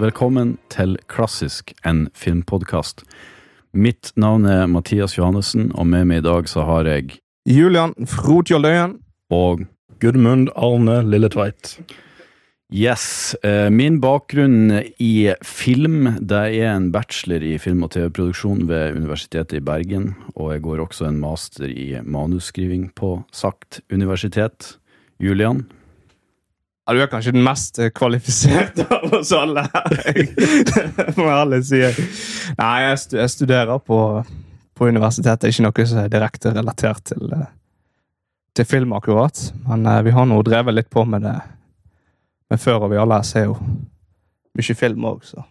Velkommen, til Klassisk, en filmpodkast. Mitt navn er Mathias Johannessen, og med meg i dag så har jeg Julian Frotjolløyen. og Gudmund Arne Lilletveit. Yes. Eh, min bakgrunn i film, det er en bachelor i film- og TV-produksjon ved Universitetet i Bergen, og jeg går også en master i manusskriving på SAKT universitet. Julian? Ja, du er kanskje den mest eh, kvalifiserte av oss alle. Det må jeg ærlig si. Nei, jeg, studerer på, på universitetet. Ikke noe som er direkte relatert til, eh, til film, akkurat. Men eh, vi har nå drevet litt på med det men før, og vi alle ser jo mye film òg, så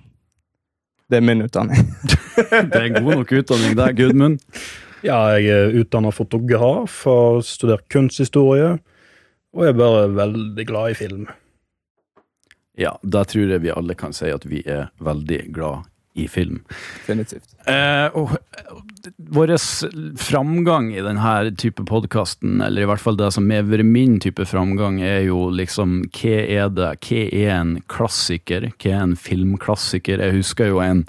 det er min utdanning. Det er en god nok utdanning det, Gudmund. Ja, jeg er utdanna fotograf, har studert kunsthistorie, og er bare veldig glad i film. Ja, da tror jeg vi alle kan si at vi er veldig glad i film. Definitivt. Eh, og vår framgang i denne type podkasten, eller i hvert fall det som er vært min type framgang, er jo liksom Hva er det? Hva er en klassiker? Hva er en filmklassiker? Jeg husker jo en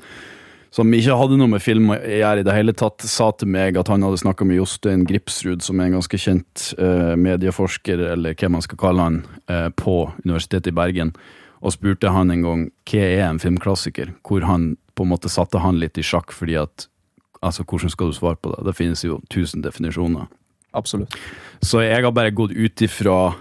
som ikke hadde noe med film å gjøre i det hele tatt, sa til meg at han hadde snakka med Jostein Gripsrud, som er en ganske kjent eh, medieforsker, eller hva man skal kalle han, eh, på Universitetet i Bergen, og spurte han en gang hva er en filmklassiker, hvor han på en måte satte han litt i sjakk, fordi at altså, hvordan skal du svare på det? Det finnes jo tusen definisjoner. Absolutt. Så jeg har bare gått ut ifra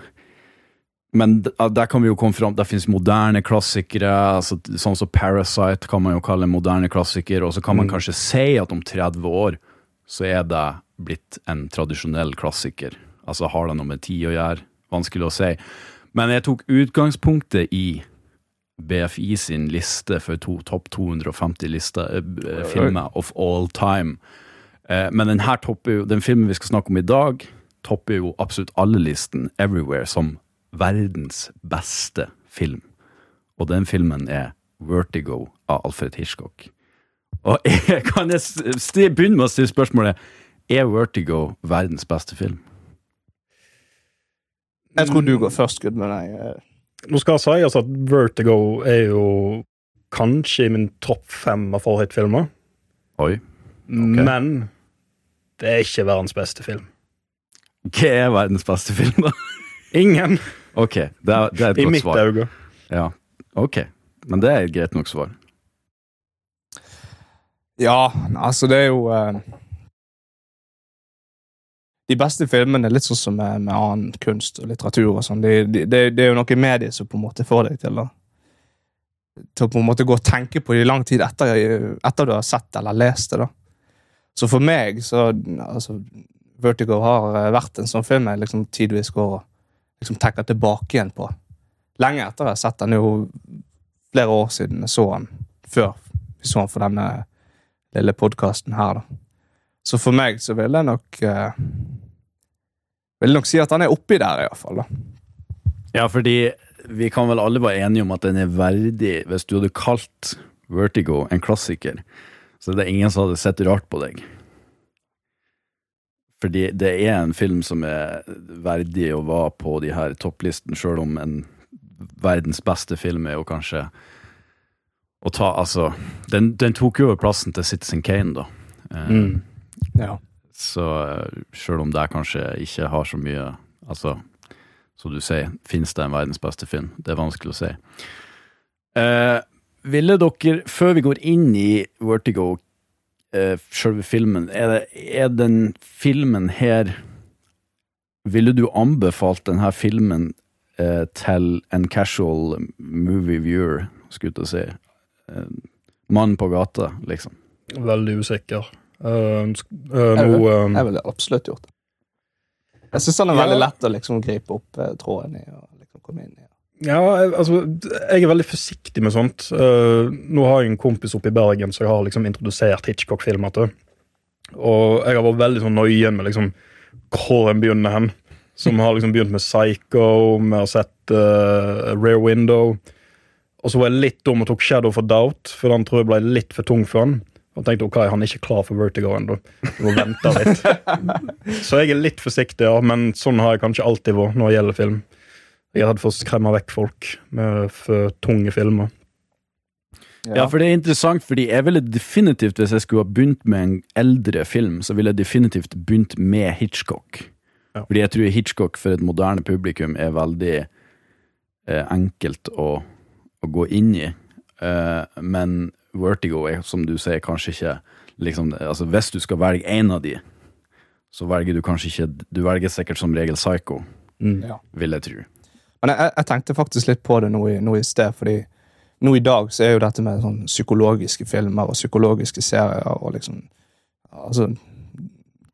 men der kan vi jo komme fram, det finnes moderne klassikere, altså, sånn som Parasite kan man jo kalle en moderne klassiker, og så kan man Mm. kanskje si at om 30 år så er det blitt en tradisjonell klassiker. Altså har det noe med tid å gjøre? Vanskelig å si. Men jeg tok utgangspunktet i BFI sin liste for to, topp 250 liste, eh, eh, filmer of all time. Eh, men den her topper jo, den filmen vi skal snakke om i dag, topper jo absolutt alle listen, Everywhere, som verdens beste film. Og den filmen er Vertigo av Alfred Hitchcock. Og jeg kan jeg begynne med å stille spørsmålet Er Vertigo verdens beste film? Jeg tror du går først, Gud, men Jeg, eh, Nå skal jeg si at Vertigo er jo kanskje i min topp fem av favorittfilmer, Oi. men det er ikke verdens beste film. Hva er verdens beste film, da? Ingen, Ok, det er, det er et i godt mitt svar. øye. Ja, ok. Men det er et greit nok svar. Ja, altså det er jo eh, De beste filmene er litt sånn som med, med annen kunst og litteratur. og sånn. Det, de, de, de er jo noe i mediet som på en måte får deg til å til å på en måte gå og tenke på det i lang tid etter, etter du har sett eller lest det. da. Så for meg så altså, Vertigo har eh, vært en sånn film jeg liksom tidvis går og liksom tenker tilbake igjen på. Lenge etter jeg har sett den. Jo flere år siden jeg så den. Før vi så den for denne lille podkasten her, da. Så for meg så vil jeg nok eh, Vil jeg nok si at han er oppi der, iallfall. Ja, fordi vi kan vel alle være enige om at den er verdig Hvis du hadde kalt Vertigo en klassiker, så er det ingen som hadde sett rart på deg. Fordi det er en film som er verdig å være på de her topplisten, sjøl om en verdens beste film er jo kanskje å ta Altså, den, den tok jo plassen til Citizen Kane, da. Eh, Mm. Ja. Så uh, sjøl om det kanskje ikke har så mye Altså, som du sier, finnes det en verdens beste film? Det er vanskelig å si. Eh, ville dere, før vi går inn i Vertigo, uh, selve filmen, er, det, er den filmen her Ville du anbefalt denne filmen uh, til en casual movie viewer, skulle jeg til å si? Uh, mann på gata, liksom. Veldig usikker. Uh, uh, jeg, Jeg ville absolutt gjort det. Jeg syns den er veldig lett å liksom gripe opp eh, tråden i. og liksom komme inn i. Ja, altså, jeg er veldig forsiktig med sånt. Uh, nå har jeg en kompis oppe i Bergen som jeg har liksom introdusert Hitchcock-filmer til. Og jeg har vært veldig sånn nøye med liksom hvor en begynner hen. Som har liksom begynt med Psycho, vi har sett uh, Rare Window. Og så var jeg litt dum og tok Shadow for Doubt, for den tror jeg ble litt for tung for han. Og tenkte ok, han er ikke klar for Vertigo ennå. Må vente litt. så jeg er litt forsiktig, ja, men sånn har jeg kanskje alltid vært når det gjelder film. Jeg hadde fått for å skremme vekk folk med for tunge filmer. Ja, for det er interessant, fordi jeg ville definitivt, hvis jeg skulle ha begynt med en eldre film, så ville jeg definitivt begynt med Hitchcock. Ja. Fordi jeg tror Hitchcock for et moderne publikum er veldig eh, enkelt å, å gå inn i. Eh, men Vertigo er, som du sier, kanskje ikke liksom, altså Hvis du skal velge én av de, så velger du kanskje ikke Du velger sikkert som regel Psycho, Mm. Ja. vil jeg tro. Men jeg, jeg tenkte faktisk litt på det nå i, nå i sted, fordi nå i dag så er jo dette med sånn psykologiske filmer og psykologiske serier og liksom Altså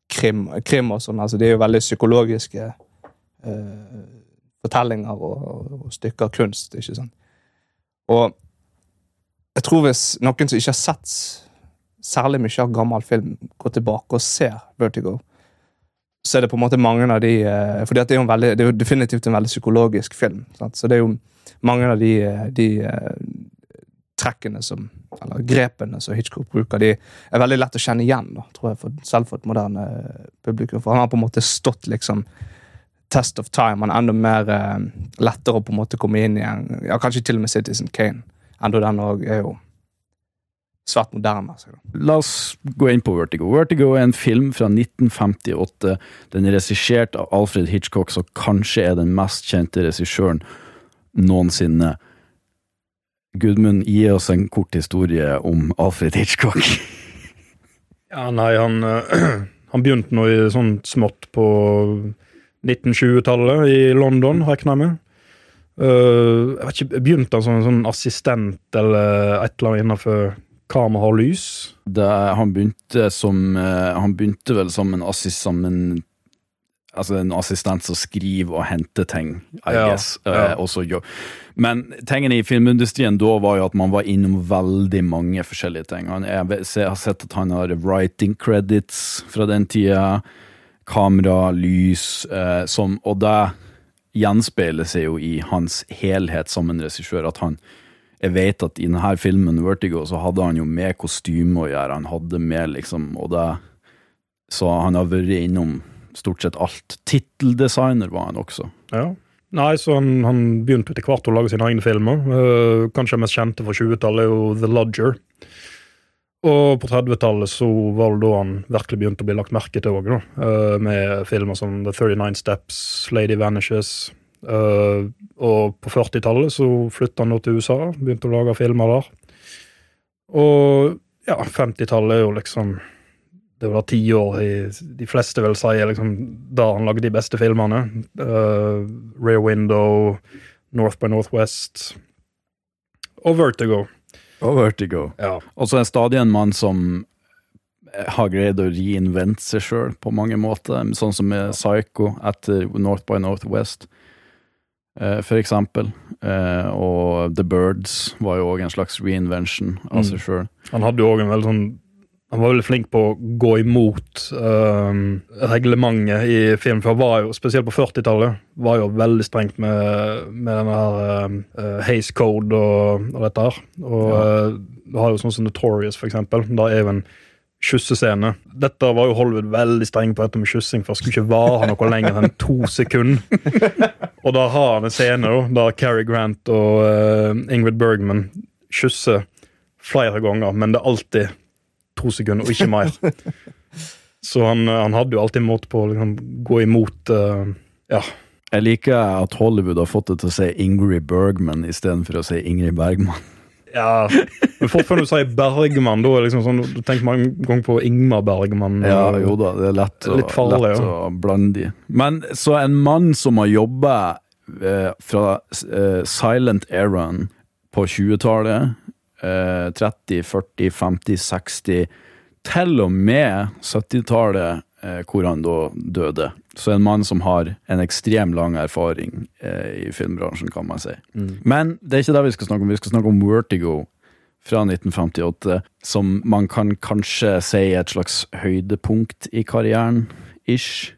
krim, krim og sånn, altså det er jo veldig psykologiske eh, fortellinger og, og, stykker kunst, ikke sant. Og jeg tror hvis noen som ikke har sett særlig mye av gammel film, går tilbake og ser Vertigo, så er det på en måte mange av de For fordi at det er veldig, det er jo definitivt en veldig psykologisk film. Sant? Så det er jo mange av de, eh, de eh, trekkene som Eller grepene som Hitchcock bruker, de er veldig lett å kjenne igjen, da, tror jeg, for, selv for et moderne eh, publikum. For han har på en måte stått liksom test of time. Han er enda mer eh, lettere å på en måte komme inn i ja, Kanskje til og med Citizen Kane. Enda den òg er jo svært moderne. La oss gå inn på Vertigo. Vertigo er en film fra 1958. Den er regissert av Alfred Hitchcock, som kanskje er den mest kjente regissøren noensinne. Gudmund, gi oss en kort historie om Alfred Hitchcock. Ja, nei, han, eh, han begynte nå i sånn smått på 1920-tallet i London, regner jeg med. Uh, jeg vet ikke, Begynte han som en sånn assistent eller et eller annet innenfor kamera og lys? Det, han, begynte som, eh, han begynte vel som en, assist, som en, altså en assistent som skriver og henter ting, I Ja, guess. Eh, ja. jo- Men tingene i filmindustrien da var jo at man var innom veldig mange forskjellige ting. Han, jeg har sett at han har writing credits fra den tida. Kamera, lys, eh, som, og det gjenspeiler seg jo i hans helhet som en regissør. At han jeg vet at i denne filmen Vertigo så hadde han jo med kostyme å gjøre, han hadde med liksom, og det Så han har vært innom stort sett alt. Titteldesigner var han også. Ja. Nei, så han, han begynte etter hvert å lage sine egne filmer. Uh, kanskje mest kjente fra 20-tallet er jo The Lodger. Og på 30-tallet så var det da han virkelig begynte å bli lagt merke til òg, med filmer som The 39 Steps, Lady Vanishes. Eh, og på 40-tallet så flytta han nå til USA, begynte å lage filmer der. Og ja, 50-tallet er jo liksom Det var tiår de fleste vil si er liksom da han lagde de beste filmene. Uh, Rear Window, North by Northwest og Vertigo. Og Vertigo. Ja. Og så er stadig en mann som har greid å reinvente seg sjøl på mange måter, sånn som med Psycho etter North by Northwest, for eksempel. Eh, og The Birds var jo òg en slags reinvention av Mm. seg sjøl. Han hadde jo også en veldig sånn han var veldig flink på å gå imot um, reglementet i film. For han var jo, spesielt på 40-tallet, var jo veldig strengt med, med denne her um, uh, Haze Code og, og dette her. Og Ja. uh, du har jo sånn som Notorious, for eksempel. Da er jo en kyssescene. Dette var jo Hollywood veldig streng på dette med kyssing, for det skulle ikke vare noe lenger enn to sekunder. og da har han en scene da, der Cary Grant og uh, Ingrid Bergman kysser flere ganger, men det er alltid to sekunder, og ikke mer. Så han, han hadde jo alltid en måte på å liksom, gå imot uh, Ja. Jeg liker at Hollywood har fått det til å si Ingrid Bergman istedenfor å si Ingrid Bergman. Ja. Men fortsatt når du sier Bergman, da liksom sånn, du tenker mange ganger på Ingmar Bergman. Ja, jo da, det er lett, å, Litt farlig, lett ja. å blande de. Men så en mann som har jobba eh, fra eh, silent Eran på 20-tallet, eh, 30, 40, 50, 60, til og med 70-tallet, eh, hvor han da døde. Så en mann som har en ekstrem lang erfaring eh, i filmbransjen, kan man si. Mm. Men det er ikke det vi skal snakke om. Vi skal snakke om Vertigo fra 1958, som man kan kanskje si er et slags høydepunkt i karrieren, ish.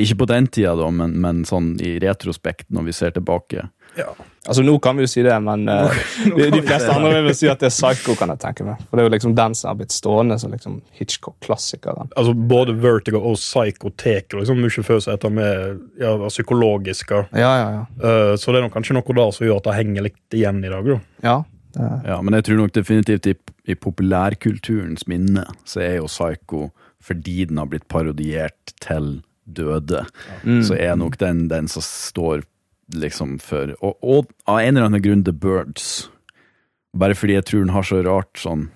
Ikke på den tida, da, men, men sånn i retrospekt, når vi ser tilbake. Ja. Altså, Nå kan vi jo si det, men uh, de, de fleste andre vil vel si at det er Psycho, kan jeg tenke meg. For det er jo liksom den som har blitt stående som liksom Hitchcock-klassikeren. Altså, både Vertigo og Psycho tar liksom mye før seg etter med ja, psykologiske. Ja, ja, ja. Uh, så det er nok kanskje noe der som gjør at det henger litt igjen i dag. da. Ja, Det, Ja, men jeg tror nok definitivt i, i populærkulturens minne så er jo Psycho, fordi den har blitt parodiert til døde, Mm. så er nok den den som står liksom for og, og av en eller annen grunn The Birds. Bare fordi jeg tror den har så rart sånn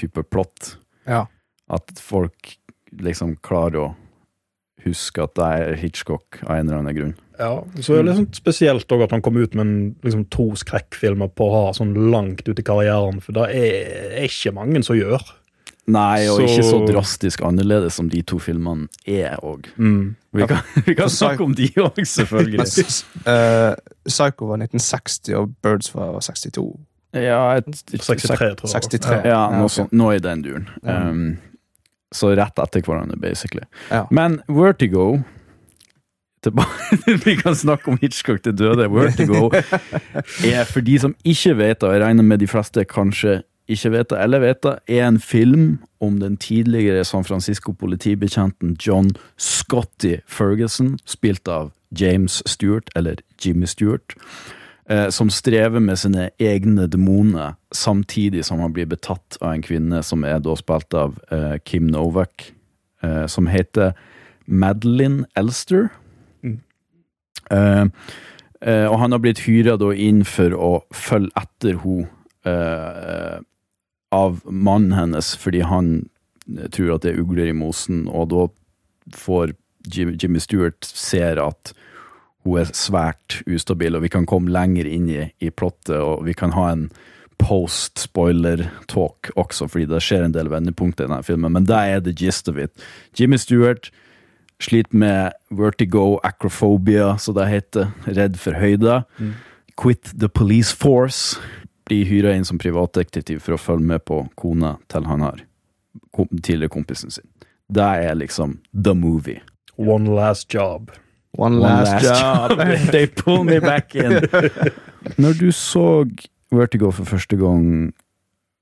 type plott, ja. at folk liksom klarer å huske at det er Hitchcock av en eller annen grunn. Ja, så er det sånn spesielt også at han kom ut med en, liksom, to skrekkfilmer på å ha sånn langt ut i karrieren, for det er ikke mange som gjør. Nei, og Så- ikke så drastisk annerledes som de to filmene er òg. Mm. Vi kan, vi kan snakke om de òg, Men selvfølgelig. eh, Psycho var 1960, og Birds var 62. Ja, et, 63, tror jeg. 63. Ja, noe, okay. sånt, noe i den duren. Um, så rett etter hverandre, basically. Ja. Men Vertigo tilbake, Vi kan snakke om Hitchcock til døde. Vertigo er for de som ikke vet det, og jeg regner med de fleste kanskje ikke vet det, eller vet det, er en film om den tidligere San Francisco-politibetjenten John Scotty Ferguson, spilt av James Stewart, eller Jimmy Stewart, eh, som strever med sine egne demoner, samtidig som han blir betatt av en kvinne som er da spilt av eh, Kim Novak, eh, som heter Madeline Elster. Mm. Eh, Uh, og han har blitt hyra inn for å følge etter henne eh, av mannen hennes, fordi han eh, tror at det er ugler i mosen, og da får Jim, Jimmy Stewart ser at hun er svært ustabil, og vi kan komme lenger inn i, i plottet, og vi kan ha en post-spoiler-talk også, fordi det skjer en del vendepunkter i denne filmen, men det er the gist of it. Jimmy Stewart sliter med vertigo, acrophobia, så det heter, redd for høyder. Quit the police force. Blir hyra inn som privatdetektiv for å følge med på kona til han har tidligere kompisen sin. Det er liksom the movie. One last job. One One last, job. They pull me back in. Når du så Vertigo for første gang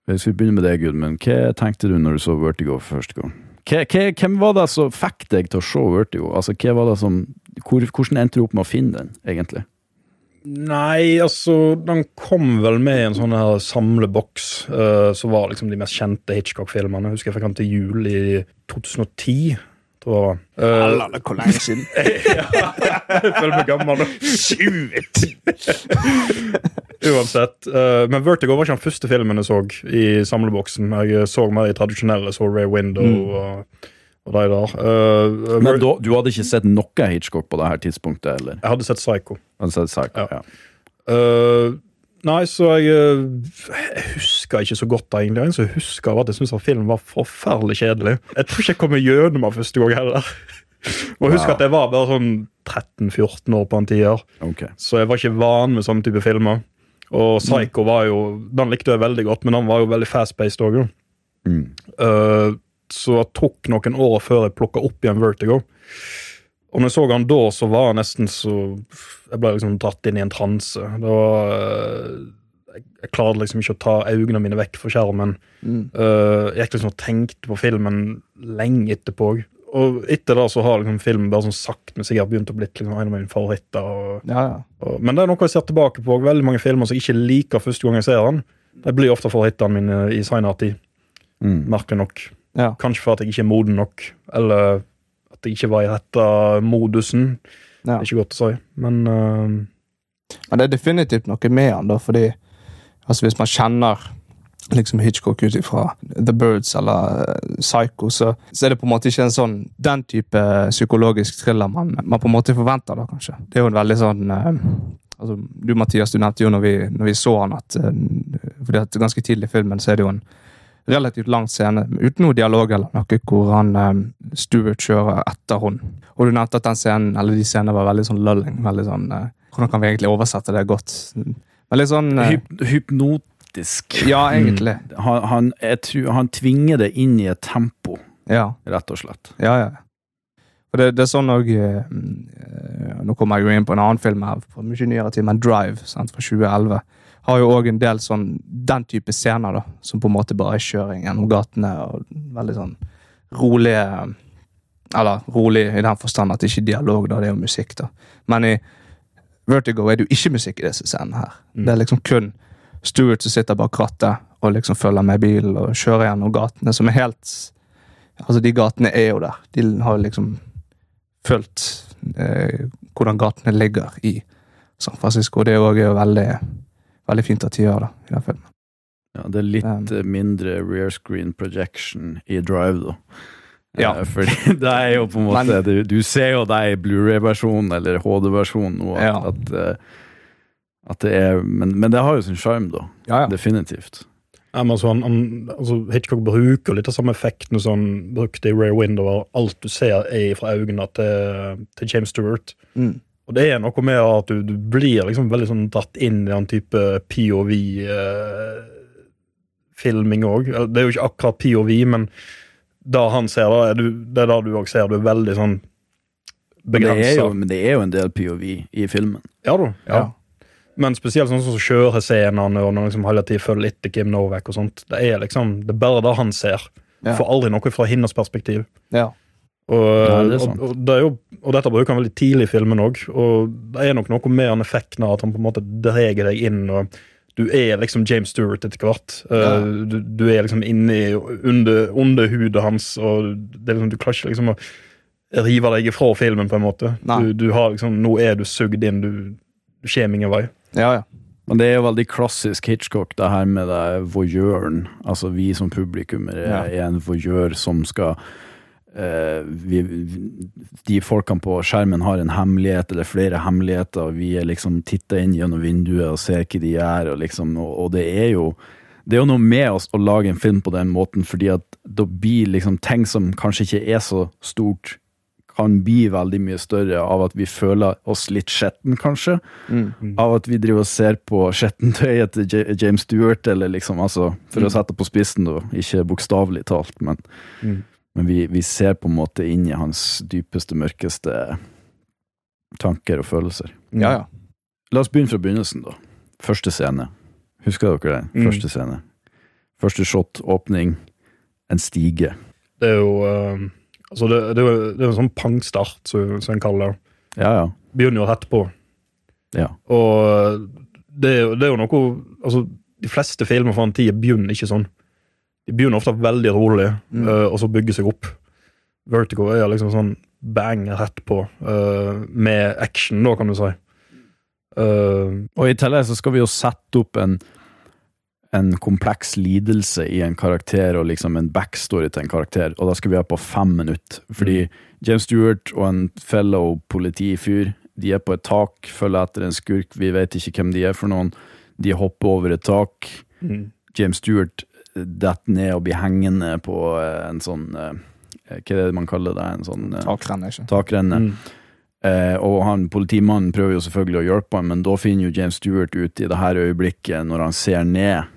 Hvis vi begynner med deg, Gudmund. Hva tenkte du når du så Vertigo for første gang? Hva, hva, hvem var det som fikk deg til å se Vertigo? Altså, hva var det som, hvor, hvordan endte du opp med å finne den, egentlig? Nei, altså, den kom vel med i en sånn her samleboks, uh, som var liksom de mest kjente Hitchcock-filmene. Husker jeg fikk den til jul i 2010, tror jeg. Uh, Eller, hvor lenge siden? jeg føler meg gammel nå. Uansett. Uh, men Vertigo var ikke den første filmen jeg så i samleboksen. Jeg så mer i tradisjonelle, så Ray Window Mm. og de der. Eh, Men da, du hadde ikke sett noe Hitchcock på det her tidspunktet, eller? jeg hadde sett Psycho. Hadde sett Psycho, Ja. ja. Uh, nei, så jeg, eh, jeg husker ikke så godt, egentlig. Jeg husker, at jeg syntes filmen var forferdelig kjedelig. Jeg tror ikke jeg kom gjennom den første gang heller. Og husk ja. at jeg var bare sånn 13-14 år på den tida. okay. Så jeg var ikke van med sånne type filmer. Og Psycho var jo Den likte jeg veldig godt, men den var jo veldig fast-paced òg. Mm. så det tok noen år før jeg plukka opp igjen Vertigo. Og når jeg så han da, så var jeg nesten så Jeg ble liksom dratt inn i en transe. Det var eh, Jeg, jeg klarte liksom ikke å ta øynene mine vekk fra skjermen. Mm. Uh, jeg gikk liksom og tenkte på filmen lenge etterpå. Og etter det så har liksom filmen bare sånn sakte, men sikkert begynt å bli liksom en av mine favoritter. og Ja, ja. og- Men det er noe jeg ser tilbake på. Veldig mange filmer som jeg ikke liker første gang jeg ser den. Det blir ofte favorittene mine i senere tid. Mm. Merkelig nok. Ja. Kanskje for at jeg ikke er moden nok, eller at jeg ikke var i rette modusen. ja. Det er ikke godt å si, men uh... Men det er definitivt noe med han, da, fordi altså, hvis man kjenner liksom Hitchcock ut ifra The Birds eller eh, Psycho, så, så er det på en måte ikke en sånn den type psykologisk thriller man, man på en måte forventer, da, kanskje. Det er jo en veldig sånn eh, altså, Du, Mathias, du nevnte jo når vi, når vi så han at eh, fordi at ganske tidlig i filmen så er det jo en relativt lang scene uten noe dialog eller noe, hvor han um, Stuart kjører etter hun. Og du nevnte at den scenen, eller de scenene var veldig sånn lulling. veldig sånn, uh, Hvordan kan vi egentlig oversette det godt? Veldig sånn Uh, Hyp, hypnotisk. Ja, egentlig. Han, han, jeg tror, han tvinger det inn i et tempo, Ja, rett og slett. ja. ja. For det, det er sånn òg Nå kommer jeg jo inn på en annen film her på mye nyere tid, men Drive sant, fra 2011 har jo òg en del sånn den type scener, da, som på en måte bare er kjøring gjennom gatene og veldig sånn rolige Eller rolig i den forstand at det ikke er dialog, da, det er jo musikk, da. Men i Vertigo er det jo ikke musikk i disse scenene her. Mm. Det er liksom kun Stuart som sitter bak rattet og liksom følger med bilen og kjører gjennom gatene, som er helt Altså, de gatene er jo der. De har liksom fulgt eh, hvordan gatene ligger i San Francisco. Det er jo veldig, veldig fint at de gjør det i den filmen. Ja, det er litt Um, mindre rear screen projection i Drive, da. Ja. Eh, Fordi det er jo på en måte Men- du, du ser jo det i Blu-ray-versjonen eller HD-versjonen nå, at, Ja. at, eh, at det er men, men det har jo sin sjarm, da. Ja, ja. Definitivt. Men altså, han, altså, Hitchcock bruker litt av samme effekten som han brukte i Rare Window. Alt du ser, er fra øynene til, til James Stewart. Mm. Og det er noe med at du, du blir liksom veldig sånn dratt inn i den type POV-filming òg. Det er jo ikke akkurat POV, men da han ser det, er du, det er da du òg ser. Du er veldig sånn Men det, begrensa. jo, men det er jo en del POV i filmen. Ja da. Ja. Ja. Men spesielt sånn som kjørescenene og når liksom hele tiden følger etter Kim Novak og sånt. Det er liksom, det er bare det han ser. Ja. Får aldri noe fra hennes perspektiv. Ja. Og, ja, det er og, og, det er jo, og dette bruker han veldig tidlig i filmen òg. Og det er nok noe med han effekten av at han på en måte drar deg inn. og Du er liksom James Stewart etter hvert. Uh, Ja. Du, du er liksom inni under, under hudet hans, og det er liksom, du klarer ikke liksom å rive deg ifra filmen, på en måte. Du, du har liksom, Nå er du sugd inn. Du, du kommer ingen vei. Ja, ja. Men det er jo veldig klassisk Hitchcock, det her med det voyeuren. Altså vi som publikum er, Ja. er en voyeur som skal eh, vi, vi- De folkene på skjermen har en hemmelighet eller flere hemmeligheter, og vi er liksom titter inn gjennom vinduet og ser hva de gjør, og liksom, og, og det er jo det er jo noe med oss å lage en film på den måten, fordi at da blir liksom ting som kanskje ikke er så stort, kan bli veldig mye større av at vi føler oss litt skjetten, kanskje Mm. av at vi driver og ser på skjettentøyet til J James Stewart, eller liksom, altså, for å sette på spissen, da, ikke bokstavelig talt, men, Mm. men vi, vi ser på en måte inn i hans dypeste, mørkeste tanker og følelser. ja, ja. La oss begynne fra begynnelsen, da. Første scene. Husker dere det? Mm. Første scene. Første shot, åpning, en stige. Det er jo eh, altså det, det, det er en sånn pangstart, som så, en kaller det. Ja, ja. Begynner jo rett på. Ja. Og det det er jo noe Altså, de fleste filmer fra en tid begynner ikke sånn. De begynner ofte veldig rolig, Mm. uh, og så bygger seg opp. Vertigo er liksom sånn bang rett på, uh, med action, da, kan du si. Uh, Og i tillegg så skal vi jo sette opp en, en kompleks lidelse i en karakter, og liksom en backstory til en karakter, og da skal vi ha på fem minutter. Fordi James Stewart og en fellow politifyr, de er på et tak, følger etter en skurk, vi vet ikke hvem de er for noen. De hopper over et tak. mm. James Stewart eh, detter ned og blir hengende på eh, en sånn eh, Hva er det man kaller det? En sånn Takrenne. Takrenne. Mm. Eh, og han, politimannen prøver jo selvfølgelig å hjelpe ham, men da finner jo James Stewart ut i det her øyeblikket, når han ser ned,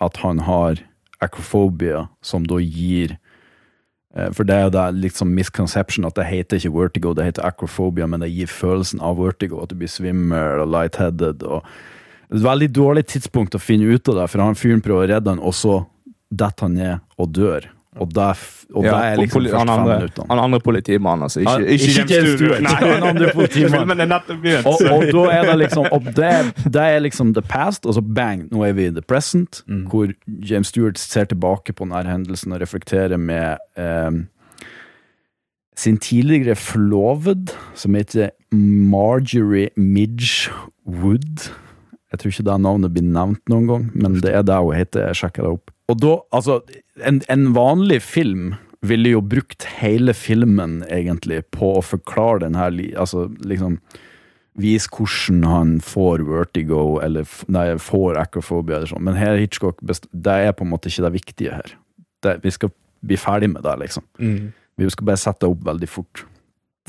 at han har acrophobia, som da gir eh, For det er jo det liksom misconception at det heter ikke vertigo, det heter acrophobia, men det gir følelsen av vertigo, at du blir svimmel og lightheaded. og Et veldig dårlig tidspunkt å finne ut av det, for han fyren prøver å redde han, og så detter han ned og dør. Og da, og Ja, er liksom først han fem andre, minutter. han andre politimannen, altså. Ikke, ikke, ikke James Stewart. Han andre politimannen. Og, og da er det liksom Og det, det er liksom the past, og så bang, nå er vi i the present, hvor James Stewart ser tilbake på denne hendelsen og reflekterer med eh, sin tidligere forloved, som heter Marjorie Midge Wood. Jeg tror ikke det navnet blir nevnt noen gang, men det er det hun heter. Jeg sjekker det opp. Og da, altså, en, en vanlig film ville jo brukt hele filmen, egentlig, på å forklare den her Altså, liksom Vise hvordan han får vertigo, eller nei, får acrophobia, eller sånn. Men her Hitchcock, det er på en måte ikke det viktige her. Det, vi skal bli ferdig med det, liksom. Mm. Vi skal bare sette det opp veldig fort.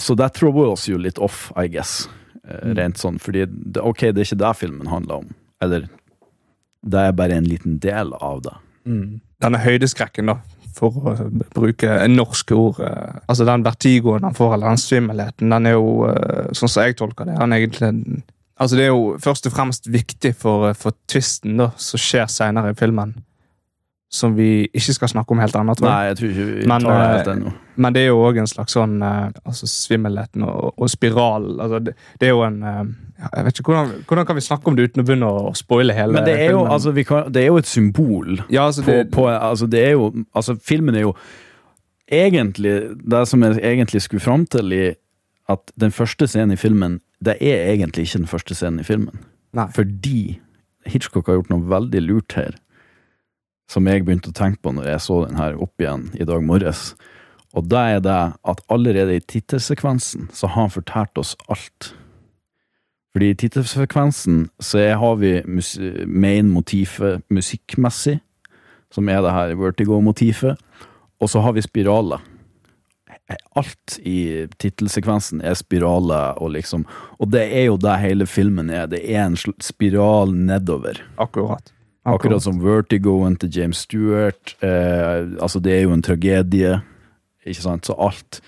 Så det tror oss jo litt off, I guess. Eh, Rent sånn, fordi det, ok, det er ikke det filmen handler om. Eller det er bare en liten del av det. Mm. Denne høydeskrekken, da, for å bruke norske ord eh, Altså den vertigoen han får, eller den svimmelheten, den er jo, eh, sånn som jeg tolker det, han egentlig Altså Det er jo først og fremst viktig for, for twisten da, som skjer senere i filmen. Som vi ikke skal snakke om helt annet. Nei, jeg tror ikke vi Men, tar det eh, helt ennå. Men det er jo òg en slags sånn eh, altså svimmelheten og, og spiral. Altså det, det er jo en eh, Jeg vet ikke, hvordan, hvordan kan vi snakke om det uten å begynne å spoile hele Men det er, jo, filmen? altså, vi kan, det er jo et symbol ja, altså på, det, på altså, det er jo Altså, filmen er jo egentlig Det som jeg egentlig skulle fram til, i at den første scenen i filmen Det er egentlig ikke den første scenen i filmen. Nei. Fordi Hitchcock har gjort noe veldig lurt her, som jeg begynte å tenke på når jeg så den her opp igjen i dag morges. Og det er det at allerede i tittelsekvensen så har han fortalt oss alt. Fordi i tittelsekvensen så har vi mus main-motivet musikkmessig, som er det her vertigo-motivet, og så har vi spiraler. Alt i tittelsekvensen er spiraler, og liksom Og det er jo det hele filmen er. Det er en spiral nedover. akkurat. Akkurat som Vertigoen til James Stewart. Eh, altså, det er jo en tragedie, ikke sant? Så alt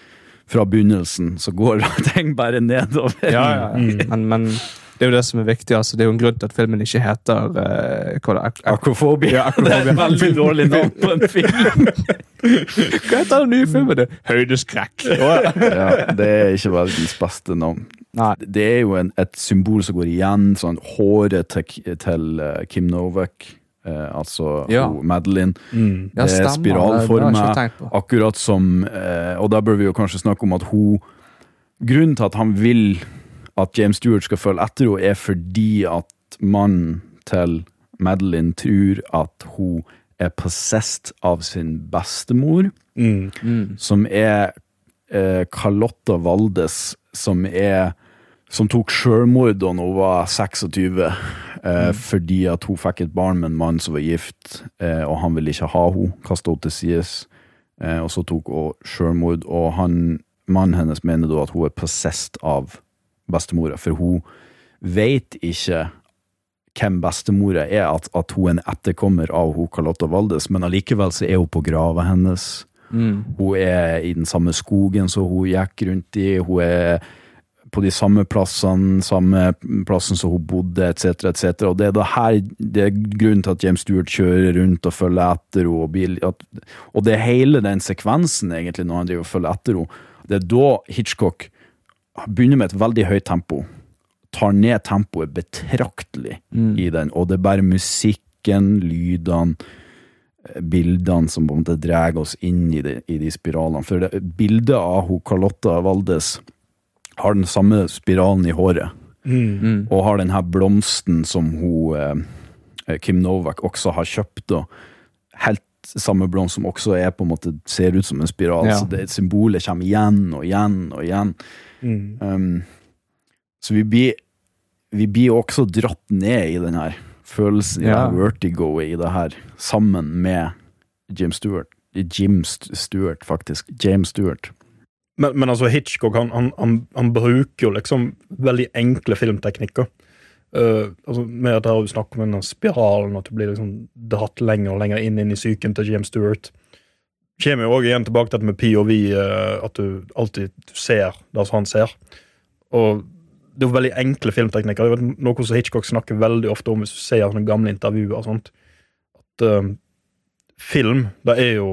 fra begynnelsen så går ting bare nedover. Ja, ja, ja. Men, men det er jo det som er viktig. altså Det er jo en grunn til at filmen ikke heter uh, hva det er, ak- Akrofobia. Ja. Det er et veldig dårlig navn på en film. Hva heter den nye filmen? Det? Høydeskrekk. ja, det er ikke verdens beste navn. Nei. Det er jo en, et symbol som går igjen, sånn håret til, til uh, Kim Novak, eh, altså Ja. Madeline. Mm. Ja, Det er på. Akkurat som eh, Og da bør vi jo kanskje snakke om at hun Grunnen til at han vil at James Stewart skal følge etter henne, er fordi at mannen til Madeline tror at hun er possessed av sin bestemor, Mm. Mm. som er eh, Carlotta Valdes, som er som tok sjølmord da hun var 26, eh, fordi at hun fikk et barn med en mann som var gift, eh, og han ville ikke ha henne, kasta henne til sides. Eh, og så tok hun sjølmord, og han, mannen hennes mener da at hun er possessed av bestemora, for hun vet ikke hvem bestemora er, at, at hun er en etterkommer av hun Carlotta Valdes, men allikevel så er hun på grava hennes. Mm. Hun er i den samme skogen som hun gikk rundt i, hun er på de samme plassene, samme plassen som hun bodde, etc., etc. Og det er det her det er grunnen til at James Stewart kjører rundt og følger etter henne. Og, og det er hele den sekvensen, egentlig, når han driver og følger etter henne. Det er da Hitchcock begynner med et veldig høyt tempo, tar ned tempoet betraktelig i den, og det er bare musikken, lydene, bildene som på en måte drar oss inn i de, i de spiralene. For det, bildet av hun Carlotta Valdes har den samme spiralen i håret, Mm. og har den her blomsten som hun eh, Kim Novak også har kjøpt. Da. Helt samme blomst som også er på en måte ser ut som en spiral. Ja. Så det symbolet kommer igjen og igjen og igjen. Mm. Um, så vi blir, vi blir også dratt ned i den her følelsen, i Ja. det vertigoet i det her, sammen med Jim Stewart. Jim Stewart, faktisk. James Stewart. Men, men altså Hitchcock han, han, han, han bruker jo liksom veldig enkle filmteknikker. Uh, altså Med at du snakker om denne spiralen, at du blir liksom dratt lenger og lenger inn, inn i psyken til James Stewart. Kommer jo også igjen tilbake til dette med POV, uh, at du alltid ser det som han ser. Og det er jo veldig enkle filmteknikker. Det er noe som Hitchcock snakker veldig ofte om hvis du ser sånne gamle intervjuer. og sånt. At uh, film, det er jo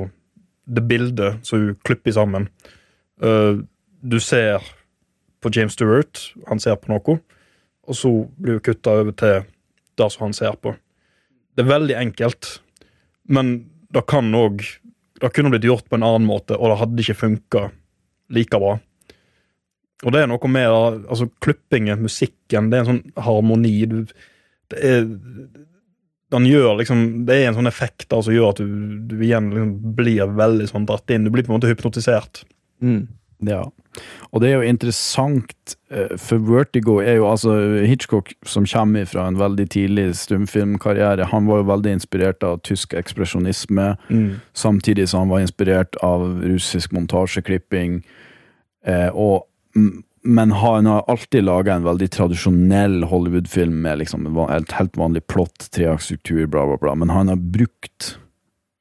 det bildet som du klipper sammen. Uh, du ser på James Stewart, han ser på noe, og så blir du kutta over til det som han ser på. Det er veldig enkelt, men det kan òg Det kunne blitt gjort på en annen måte, og det hadde ikke funka like bra. Og det er noe med altså, klippingen, musikken, det er en sånn harmoni. Du, det er den gjør liksom, Det er en sånn effekt der som gjør at du, du igjen liksom blir veldig sånn dratt inn. Du blir på en måte hypnotisert. Mm. Ja. Og det er jo interessant, eh, for Vertigo er jo altså Hitchcock, som kommer fra en veldig tidlig stumfilmkarriere, han var jo veldig inspirert av tysk ekspresjonisme, samtidig som han var inspirert av russisk montasjeklipping. Eh, og, men han har alltid laga en veldig tradisjonell Hollywood-film med liksom et helt vanlig plott, treaktstruktur, bla, bla, bla. Men han har brukt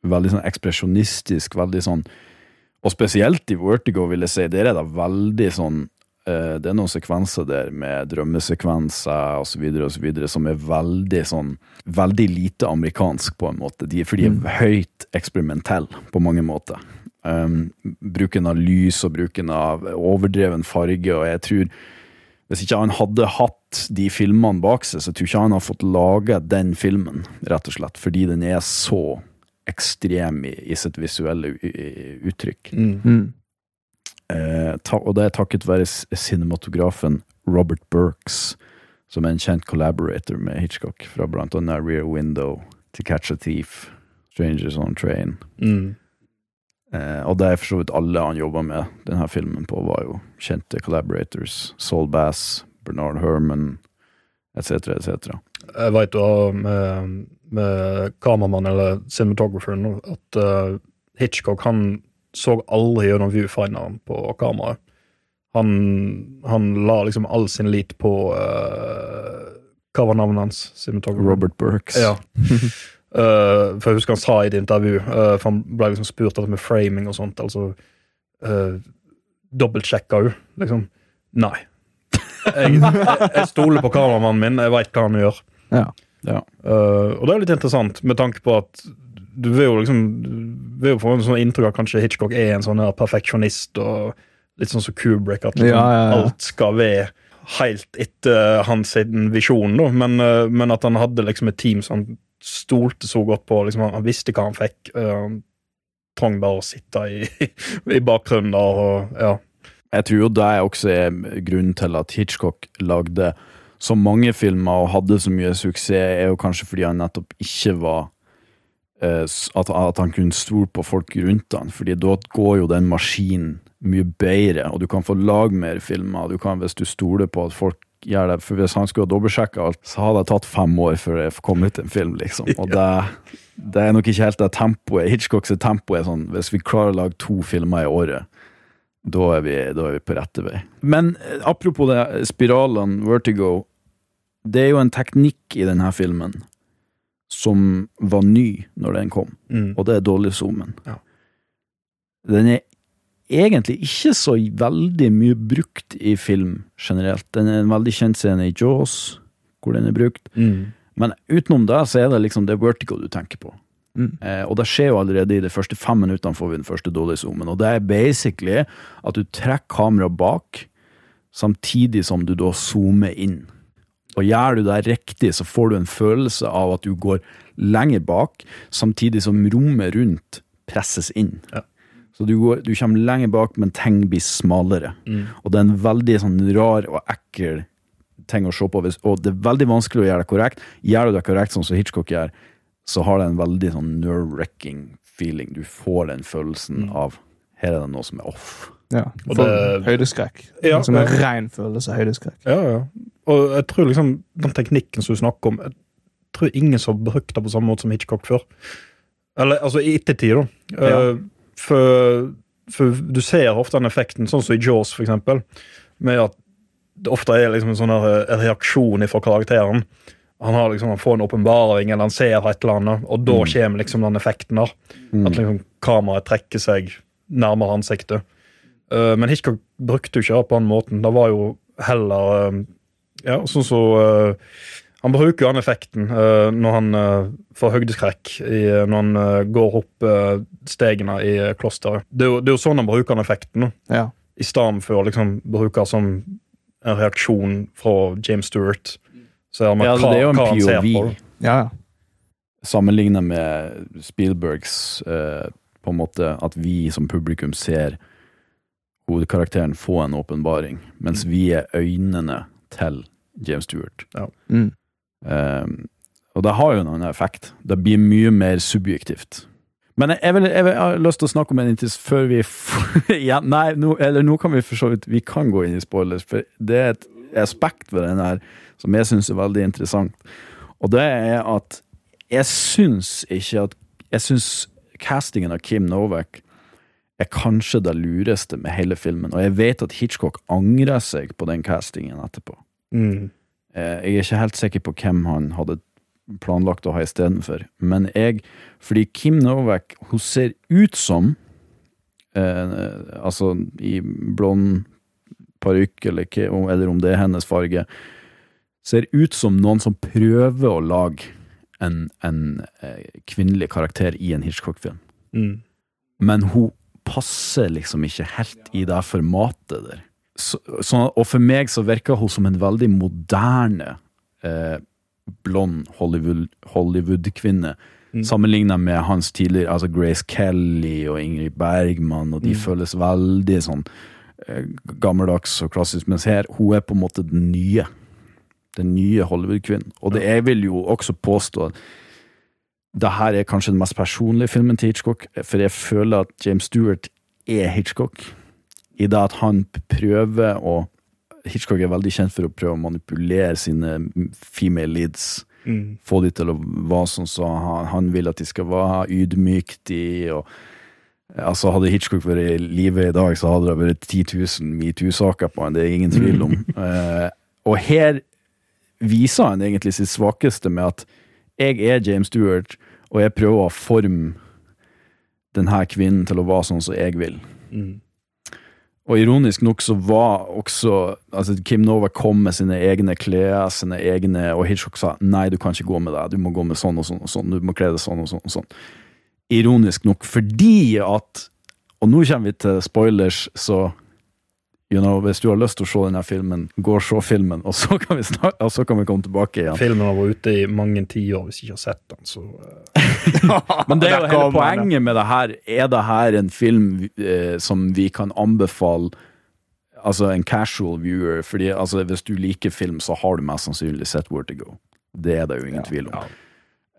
veldig sånn ekspresjonistisk, veldig sånn Og spesielt i Vertigo, vil jeg si, der er det veldig sånn uh, det er noen sekvenser der med drømmesekvenser osv. osv. som er veldig sånn Veldig lite amerikansk, på en måte. De, for de er høyt eksperimentelle på mange måter. Um, bruken av lys og bruken av overdreven farge, og jeg tror hvis ikke han hadde hatt de filmene bak seg, så tror jeg ikke han har fått laga den filmen, rett og slett, fordi den er så ekstrem i, i sitt visuelle uttrykk. Mm. Eh, ta, og det er takket være cinematografen Robert Burks, som er en kjent collaborator med Hitchcock, fra blant annet Rear Window, To Catch a Thief, Strangers on Train. Mm. Eh, og det er for så vidt alle han jobba med denne filmen på, var jo kjente collaborators. Saul Bass, Bernard Herman, etc., etc. Jeg veit da med, med kameramannen eller cinematographeren at uh, Hitchcock han så aldri gjennom viewfinderen på kameraet. Han, han la liksom all sin lit på uh, Hva var navnet hans? Robert Burks. Ja. uh, for jeg husker han sa i et intervju, uh, for han ble liksom spurt med framing og sånt, altså uh, Dobbeltsjekka hun, liksom. Nei. Jeg, jeg, jeg stoler på kameramannen min, jeg veit hva han gjør. Ja. Ja. Uh, og det er litt interessant, med tanke på at du vil jo liksom Du vil jo få en sånn inntrykk av kanskje Hitchcock er en sånn perfeksjonist, og litt sånn som Kubrick, at liksom, Ja, ja, alt skal være helt etter hans visjon, da. Men, uh, men at han hadde liksom et team som han stolte så godt på. Liksom, han, visste hva han fikk. Uh, trang bare å sitte i, i bakgrunnen der og ja. Jeg tror jo det også er grunnen til at Hitchcock lagde så mange filmer og hadde så mye suksess, er jo kanskje fordi han nettopp ikke var eh, at, at han kunne stole på folk rundt han, fordi da går jo den maskinen mye bedre, og du kan få lage mer filmer. Du kan, hvis du stoler på at folk gjør det, for hvis han skulle ha dobbeltsjekka alt, så hadde det tatt fem år før det kom ut en film, liksom. Og det, det er nok ikke helt det tempoet. Hitchcocks tempo er sånn, hvis vi klarer å lage to filmer i året, da er, vi, da er vi på rette vei. Men eh, apropos det, spiralene, vertigo, det er jo en teknikk i denne filmen som var ny når den kom, Mm. og det er dårlig zoomen. Ja. Den er egentlig ikke så veldig mye brukt i film generelt. Den er en veldig kjent scene i Jaws, hvor den er brukt. Mm. Men utenom det, så er det liksom det vertigo du tenker på. Mm. Eh, og det skjer jo allerede i de første fem minuttene får vi den første dårlige zoomen. Og det er basically at du trekker kameraet bak, samtidig som du da zoomer inn. Og gjør du det riktig, så får du en følelse av at du går lenger bak, samtidig som rommet rundt presses inn. Ja. Så du, går, du kommer lenger bak, men ting blir smalere. Mm. Og det er en veldig sånn rar og ekkel ting å se på, og det er veldig vanskelig å gjøre det korrekt. Gjør du det korrekt, sånn som Hitchcock gjør, så har det en veldig sånn nerve-wrecking feeling. Du får den følelsen Mm. av her er det noe som er off. Ja. Og det- høydeskrekk. Ja, som en ja. ren følelse av høydeskrekk. Ja, ja. Og jeg tror liksom den teknikken som du snakker om, jeg tror ingen som har brukt det på samme måte som Hitchcock før. Eller altså i ettertid, da. Ja. Eh, for, for du ser ofte den effekten, sånn som i Jaws, for eksempel, med at det ofte er liksom en sånn reaksjon fra karakteren. Han, har liksom, han får en åpenbaring, eller han ser et eller annet, og da Mm. kommer liksom den effekten der. At liksom kameraet trekker seg nærmere ansiktet. Uh, men Hitchcock brukte jo ikke det på den måten. Det var jo heller uh, Ja, sånn så uh, Han bruker jo den effekten eh, når han eh, får høydeskrekk i, når han eh, går opp stegene i eh, klosteret. Det, er jo- det er jo sånn han bruker den effekten. Ja. i stedet for å liksom bruke som en reaksjon fra James Stewart. Så er det, Ja, det er jo en POV. ja, ja. Sammenlignet med Spielbergs eh, på en måte at vi som publikum ser hovedkarakteren få en åpenbaring, mens vi er øynene til James Stewart. Mm. Um, og det har jo en annen effekt. Det blir mye mer subjektivt. Men jeg, vil, jeg, vil, jeg har lyst til å snakke om en inntil før vi f- ja, Nei, nå, eller nå kan vi for så vidt Vi kan gå inn i spoilers, for det er et aspekt ved den her som jeg syns er veldig interessant. Og det er at jeg syns ikke at Jeg syns castingen av Kim Novak er kanskje det lureste med hele filmen, og jeg vet at Hitchcock angrer seg på den castingen etterpå. Mm. Eh, Jeg er ikke helt sikker på hvem han hadde planlagt å ha istedenfor, men jeg Fordi Kim Novak, hun ser ut som eh, Altså, i blond parykk, eller, eller om det er hennes farge, ser ut som noen som prøver å lage en, en eh, kvinnelig karakter i en Hitchcock-film. Mm. Men hun passer liksom ikke helt i det formatet der. Så, så, og for meg så virker hun som en veldig moderne eh, blond Hollywood- Hollywood-kvinne. Mm. Sammenlignet med hans tidligere, altså Grace Kelly og Ingrid Bergman, og de Mm. føles veldig sånn gammeldags og klassisk. Mens her, hun er på en måte den nye. Den nye Hollywood-kvinnen. Og det, jeg vil jo også påstå det her er kanskje den mest personlige filmen til Hitchcock, for jeg føler at James Stewart er Hitchcock. I det at han prøver å Hitchcock er veldig kjent for å prøve å manipulere sine female leads. Mm. Få de til å være sånn som han, han vil at de skal være, ydmykt i. Og, altså Hadde Hitchcock vært i live i dag, så hadde det vært 10 000 metoo-saker på han, det er ingen tvil om. Eh, og her viser han egentlig sitt svakeste med at jeg er James Stewart, og jeg prøver å forme denne kvinnen til å være sånn som jeg vil. Mm. Og ironisk nok så var også altså Kim Nova kom med sine egne klær, sine egne, og Hitchcock sa nei, du kan ikke gå med det, du må gå med sånn og sånn og sånn, du må kle deg sånn og sånn og sånn. Ironisk nok fordi at Og nå kommer vi til spoilers, så you know, hvis du har lyst til å se denne filmen, gå og se filmen, og så kan vi, snak, og så kan vi komme tilbake igjen. Filmen har vært ute i mange tiår, hvis jeg ikke har sett den, så Men det er jo hele poenget med det her. Er det her en film eh, som vi kan anbefale Altså en casual viewer? Fordi altså, Hvis du liker film, så har du mest sannsynlig sett Where to Go. Det er det jo ingen tvil om. ja.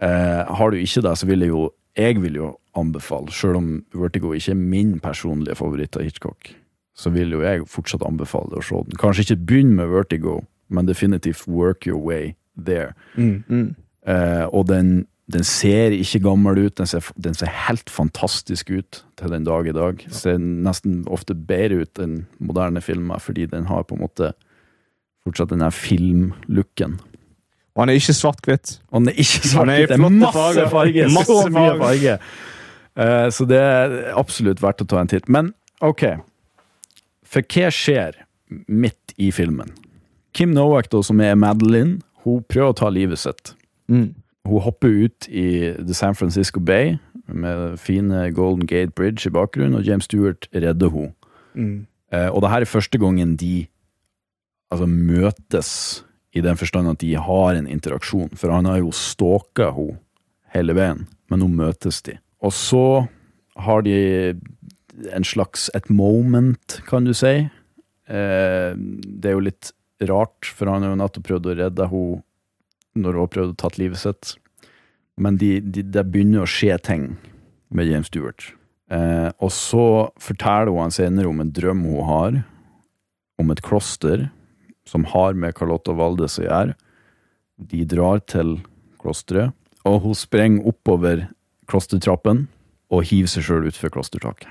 Eh, har du ikke det, så vil jeg jo Jeg vil jo anbefale, selv om Vertigo ikke er min personlige favoritt av Hitchcock, så vil jo jeg fortsatt anbefale å se den. Kanskje ikke begynn med Vertigo, men definitivt work your way there. mm. Mm. Eh, og den, den ser ikke gammel ut, den ser, den ser helt fantastisk ut til den dag i dag. Ser nesten ofte bedre ut enn moderne filmer, fordi den har på en måte fortsatt den der filmlooken. Og han er ikke svart-hvitt. Og den er ikke Han er det er masse farger. farger! Masse så mye farger. Eh, så det er absolutt verdt å ta en titt. Men ok, for hva skjer midt i filmen? Kim Nowak, da, som er Madeline, hun prøver å ta livet sitt. Mm. Hun hopper ut i The San Francisco Bay med fine Golden Gate Bridge i bakgrunnen, og James Stewart redder henne. Mm. Uh, og det her er første gangen de altså, møtes, i den forstand at de har en interaksjon. For han har jo stalka henne hele veien, men nå møtes de. Og så har de en slags et moment, kan du si. Eh, det er jo litt rart, for han har jo nettopp prøvd å redde henne når hun har prøvd å tatt livet sitt. Men de, de, det begynner å skje ting med James Stewart. Eh, og så forteller hun han senere om en drøm hun har, om et kloster som har med Carlotta Valdes å gjøre. De drar til klosteret, og hun sprenger oppover klostertrappen og hiver seg sjøl utfor klostertaket.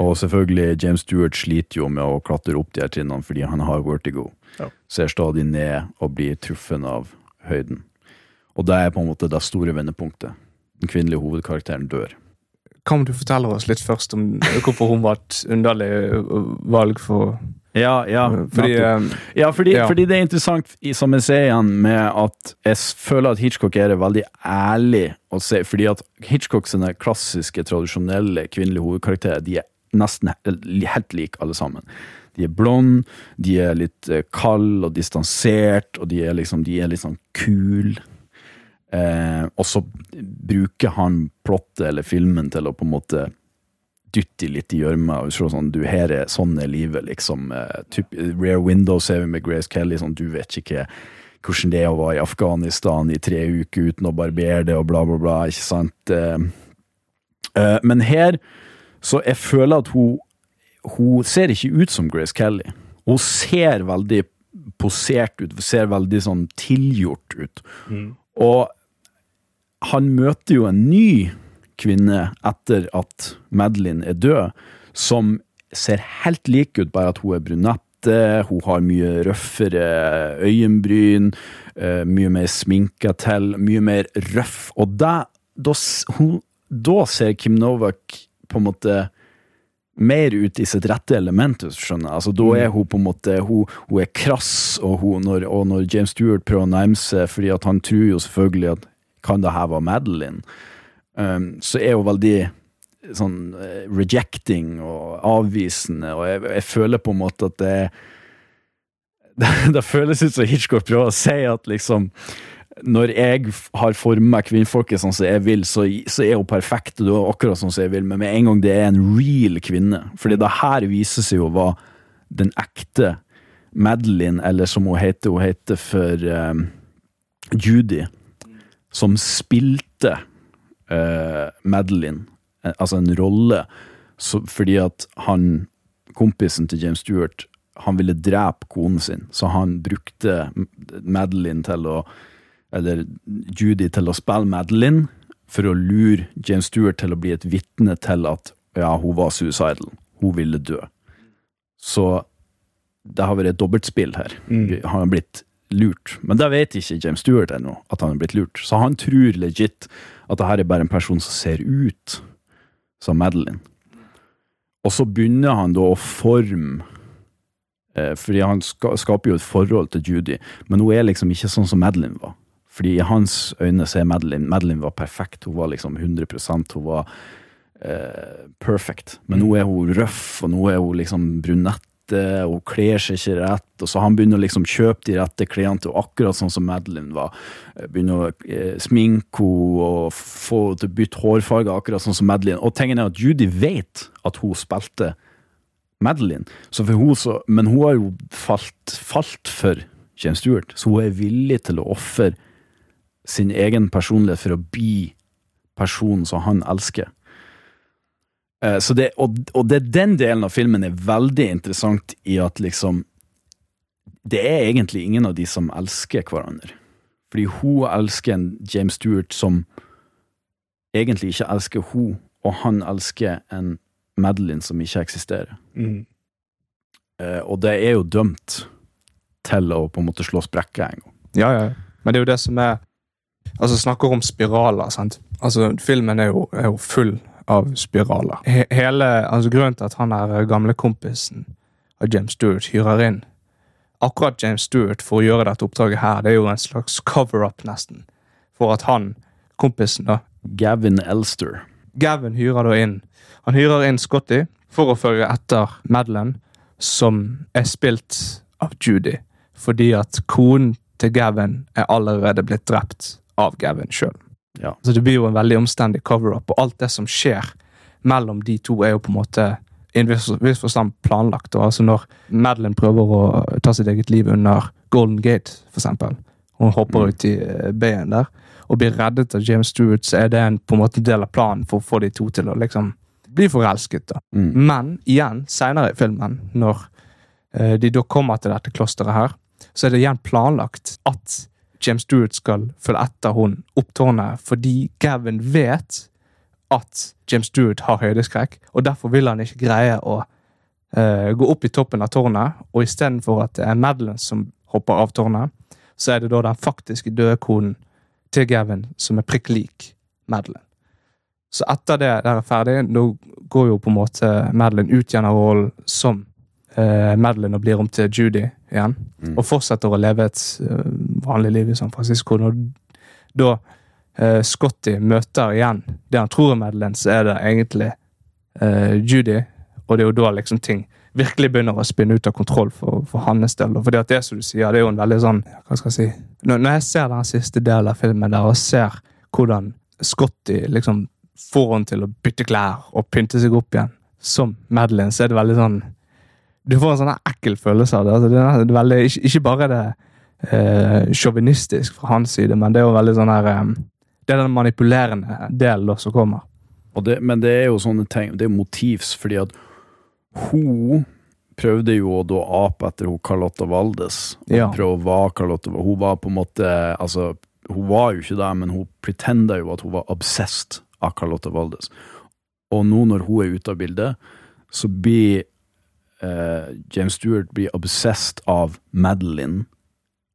Og selvfølgelig, James Stewart sliter jo med å klatre opp de her trinnene fordi han har vertigo. Ja. Ser stadig ned og blir truffet av høyden. Og det er på en måte det store vendepunktet. Den kvinnelige hovedkarakteren dør. Kan du fortelle oss litt først om hvorfor hun var et underlig valg for Ja, ja. Fordi eh, Ja, fordi, Ja. fordi det er interessant, som jeg ser igjen, med at jeg føler at Hitchcock er veldig ærlig å se, fordi at Hitchcock sine klassiske, tradisjonelle kvinnelige hovedkarakterer, de er nesten helt like alle sammen. De er blonde, de er litt eh, kald og distansert, og de er liksom, de er litt sånn kul. Eh, og så bruker han plottet eller filmen til å på en måte dytte litt i gjørma og se sånn du, her er sånn er livet, liksom. Eh, typ, Rare Window ser vi med Grace Kelly, sånn du vet ikke hvordan det er å være i Afghanistan i tre uker uten å barbere det og bla, bla, bla, ikke sant. Eh, eh, men her, så jeg føler at hun hun ser ikke ut som Grace Kelly. Hun ser veldig posert ut, ser veldig sånn tilgjort ut. Mm. Og han møter jo en ny kvinne etter at Madeline er død, som ser helt lik ut, bare at hun er brunette, hun har mye røffere øyenbryn, eh, mye mer sminka til, mye mer røff. Og da, da, hun, da ser Kim Novak på en måte mer ut i sitt rette element, hvis du skjønner. Altså, da er hun på en måte Hun, hun er krass, og, hun, når, og når James Stewart prøver å nærme seg, fordi at han tror jo selvfølgelig at kan det her være Madeline, um, så er hun veldig sånn eh, rejecting og avvisende, og jeg, jeg føler på en måte at det det, det føles ut som Hitchcock prøver å si at liksom når jeg har formet kvinnfolket sånn som jeg vil, så, så er hun perfekt, og du er akkurat sånn som jeg vil, men med en gang det er en real kvinne Fordi det her viser seg jo være den ekte Madeline, eller som hun heter, hun heter for um, Judy, som spilte uh, Madeline, altså en rolle, så, fordi at han, kompisen til James Stewart, han ville drepe konen sin, så han brukte Madeline til å eller Judy til å spille Madeline for å lure James Stewart til å bli et vitne til at ja, hun var suicidal. Hun ville dø. Så det har vært et dobbeltspill her. Mm. Han har blitt lurt. Men det vet ikke James Stewart ennå, at han har blitt lurt. Så han tror legit at det her er bare en person som ser ut som Madeline. Og så begynner han da å forme eh, Fordi han ska, skaper jo et forhold til Judy, men hun er liksom ikke sånn som Madeline var. Fordi i hans øyne så er Madeline Madeline var perfekt. Hun var liksom 100 Hun var eh, perfect. Men nå er hun røff, og nå er hun liksom brunette, og hun kler seg ikke rett. Og så han begynner å liksom kjøpe de rette klærne til akkurat sånn som Madeline var. Begynner å eh, sminke henne og få henne til å bytte hårfarge, akkurat sånn som Madeline. Og tingen er at Judy vet at hun spilte Madeline, hun så, men hun har jo falt, falt for James Stewart, så hun er villig til å ofre sin egen personlighet for å bli personen som han elsker. Så det, og, og det, den delen av filmen er veldig interessant i at liksom Det er egentlig ingen av de som elsker hverandre. Fordi hun elsker en James Stewart som egentlig ikke elsker hun, og han elsker en Madeline som ikke eksisterer. Mm. Og det er jo dømt til å på en måte slå sprekker en gang. Ja, ja. Men det er jo det som er Altså, snakker om spiraler, sant. Altså, filmen er jo, er jo full av spiraler. He hele, altså Grunnen til at han er gamle kompisen av James Stewart hyrer inn akkurat James Stewart for å gjøre dette oppdraget her, det er jo en slags cover-up, nesten. For at han, kompisen, da Gavin Elster. Gavin hyrer da inn Han hyrer inn Scotty for å følge etter Madeline, som er spilt av Judy. Fordi at konen til Gavin er allerede blitt drept av Gavin sjøl. Ja. Så det blir jo en veldig omstendig cover-up, og alt det som skjer mellom de to, er jo på en måte i en viss, forstand planlagt. Og altså Når Madeline prøver å ta sitt eget liv under Golden Gate, for eksempel, hun hopper ut i bayen der og blir reddet av James Stewart, så er det en på en måte del av planen for å få de to til å liksom bli forelsket. da. Mm. Men igjen, seinere i filmen, når eh, de da kommer til dette klosteret her, så er det igjen planlagt at James Stewart skal følge etter hun opp tårnet, fordi Gavin vet at James Stewart har høydeskrekk, og derfor vil han ikke greie å uh, gå opp i toppen av tårnet, og istedenfor at det er Madeline som hopper av tårnet, så er det da den faktiske døde konen til Gavin som er prikk lik Madeline. Så etter det der er ferdig, nå går jo på en måte Madeline ut gjennom rollen som uh, Madeline og blir om til Judy igjen. Mm. Og fortsetter å leve et eh, vanlig liv i San Francisco. Når da eh, Scotty møter igjen det han tror er Madeleine, så er det egentlig eh, Judy. Og det er jo da liksom ting virkelig begynner å spinne ut av kontroll for, for hans del. Fordi at det som du sier, det er jo en veldig sånn Hva skal jeg si Når, når jeg ser den siste delen av filmen der og ser hvordan Scotty liksom får henne til å bytte klær og pynte seg opp igjen som Madeleine, så er det veldig sånn Du får en sånn ekkel følelse av det. Altså, det, er, veldig, ikke, ikke bare det eh, fra hans side, men det er jo veldig sånn her eh, Det er den manipulerende delen som kommer. Det, men det er jo sånne ting, det er motivs, fordi at hun prøvde jo å da ape etter hun Carlotta Valdes. Ja. være Carlotta Hun var på en måte Altså, hun var jo ikke det, men hun pretenda jo at hun var obsessed av Carlotta Valdes. Og nå når hun er ute av bildet, så blir eh, James Stewart blir obsessed av Madeline,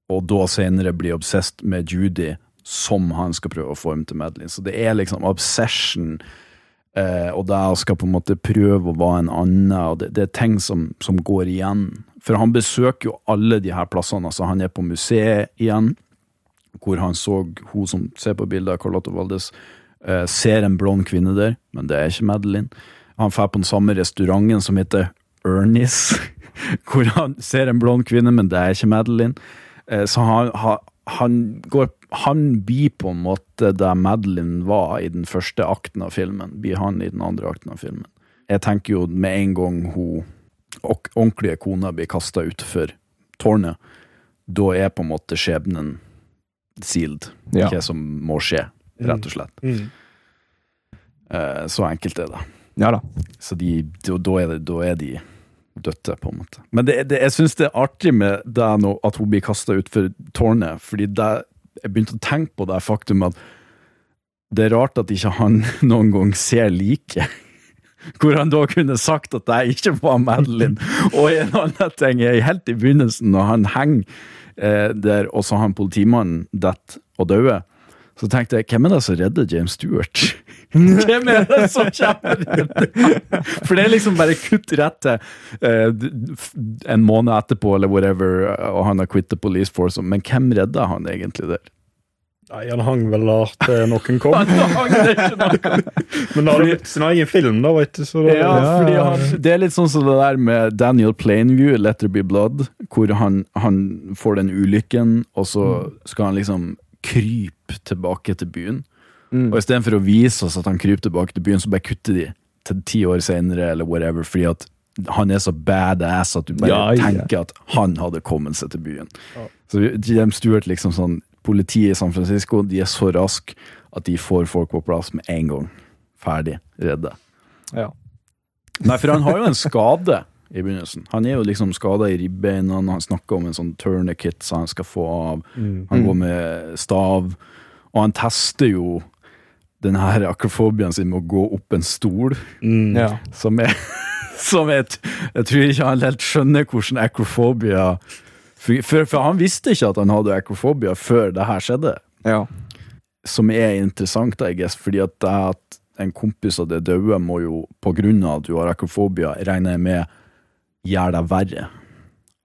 og da senere blir obsessed med Judy, som han skal prøve å forme til Madeline. Så det er liksom obsession Uh, og der skal på en måte prøve å være en annen, og det, det er ting som, som går igjen. For han besøker jo alle de her plassene. altså Han er på museet igjen, hvor han så hun som ser på bildet av Carlotta Valdes, eh, ser en blond kvinne der, men det er ikke Madeline. Han drar på den samme restauranten som heter Ernies, hvor han ser en blond kvinne, men det er ikke Madeline. Eh, så han, han, han går Han blir på en måte der Madeline var i den første akten av filmen, blir han i den andre akten av filmen. Jeg tenker jo med en gang hun og ordentlige kona blir kasta utfor tårnet, da er på en måte skjebnen sealed. Ja. Hva som må skje, rett og slett. Mm. Mm. Så enkelt er det. Ja da. Så de, da, da, er det, da er de døtte, på en måte. Men det, det, jeg syns det er artig med det nå, at hun blir kasta utfor tårnet, fordi det, jeg begynte å tenke på det faktum at det er rart at ikke han noen gang ser like. Hvor han da kunne sagt at jeg ikke var Madeline. Og en annen ting er helt i begynnelsen, når han henger eh, der, og så har han politimannen detter og dauer. Så tenkte jeg, hvem er det som redder James Stewart? Hvem er det som kommer og? For det er liksom bare kutt rett til uh, en måned etterpå, eller whatever, og han har quit the police force. Men hvem redda han egentlig der? Nei, han hang vel der til noen kom. Han hang det ikke noe. Men da har det blitt sin egen film, da, vet du. Så da, Ja, fordi han, det er litt sånn som det der med Daniel Plainview, Let There Be Blood, hvor han, han får den ulykken, og så skal han liksom krype tilbake til byen. Mm. Og istedenfor å vise oss at han kryper tilbake til byen, så bare kutter de til ti år senere, eller whatever, fordi at han er så badass at du bare Ja, ja. tenker at han hadde kommet seg til byen. Så Jim Stewart, liksom sånn Politiet i San Francisco, de er så raske at de får folk på plass med en gang. Ferdig. Redde. Ja. Nei, for han har jo en skade i begynnelsen. Han er jo liksom skada i ribbeina, han snakker om en sånn tourniquet som han skal få av. Han går med stav, og han tester jo den her akrofobien sin med å gå opp en stol, Mm. Ja. som er som jeg, jeg tror ikke han helt skjønner hvordan akrofobia for, for, han visste ikke at han hadde akrofobia før det her skjedde ja. som er interessant, I guess, fordi at det at en kompis av det døde må jo, på grunn av at du har akrofobia, regner jeg med, gjøre deg verre.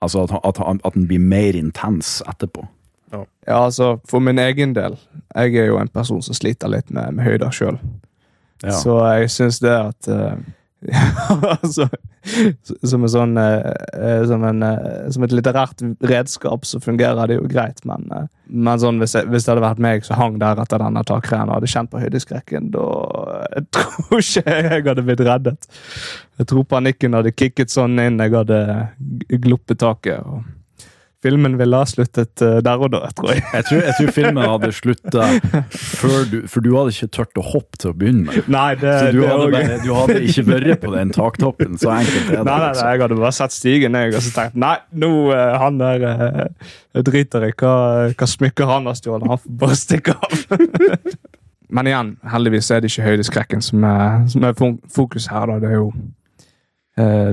Altså at, at, at den blir mer intens etterpå. Ja, altså, for min egen del Jeg er jo en person som sliter litt med, med høyder sjøl. Ja. Så jeg syns det at uh, altså, som, en sånn, eh, som, en, uh, som et litterært redskap så fungerer det jo greit, men, men sånn, hvis, jeg, hvis det hadde vært meg som hang der etter denne takreien og hadde kjent på høydeskrekken, da jeg tror ikke jeg hadde blitt reddet. Jeg tror panikken hadde kicket sånn inn jeg hadde gluppet taket. og Filmen ville ha sluttet eh, der og da, tror jeg. Jeg tror, jeg tror filmen hadde slutta før du For du hadde ikke turt å hoppe til å begynne med. Nei, det, Så du det hadde, bare, du hadde ikke vært på den taktoppen. Så enkelt er det. Nei, nei, nei, liksom. jeg hadde bare sett stigen jeg, og så tenkt nei, nå eh, han der eh, jeg driter i hva, hva smykker han har stjålet. Han får bare stikke av. Men igjen, heldigvis er det ikke høydeskrekken som er, som er fokus her. da. Det er jo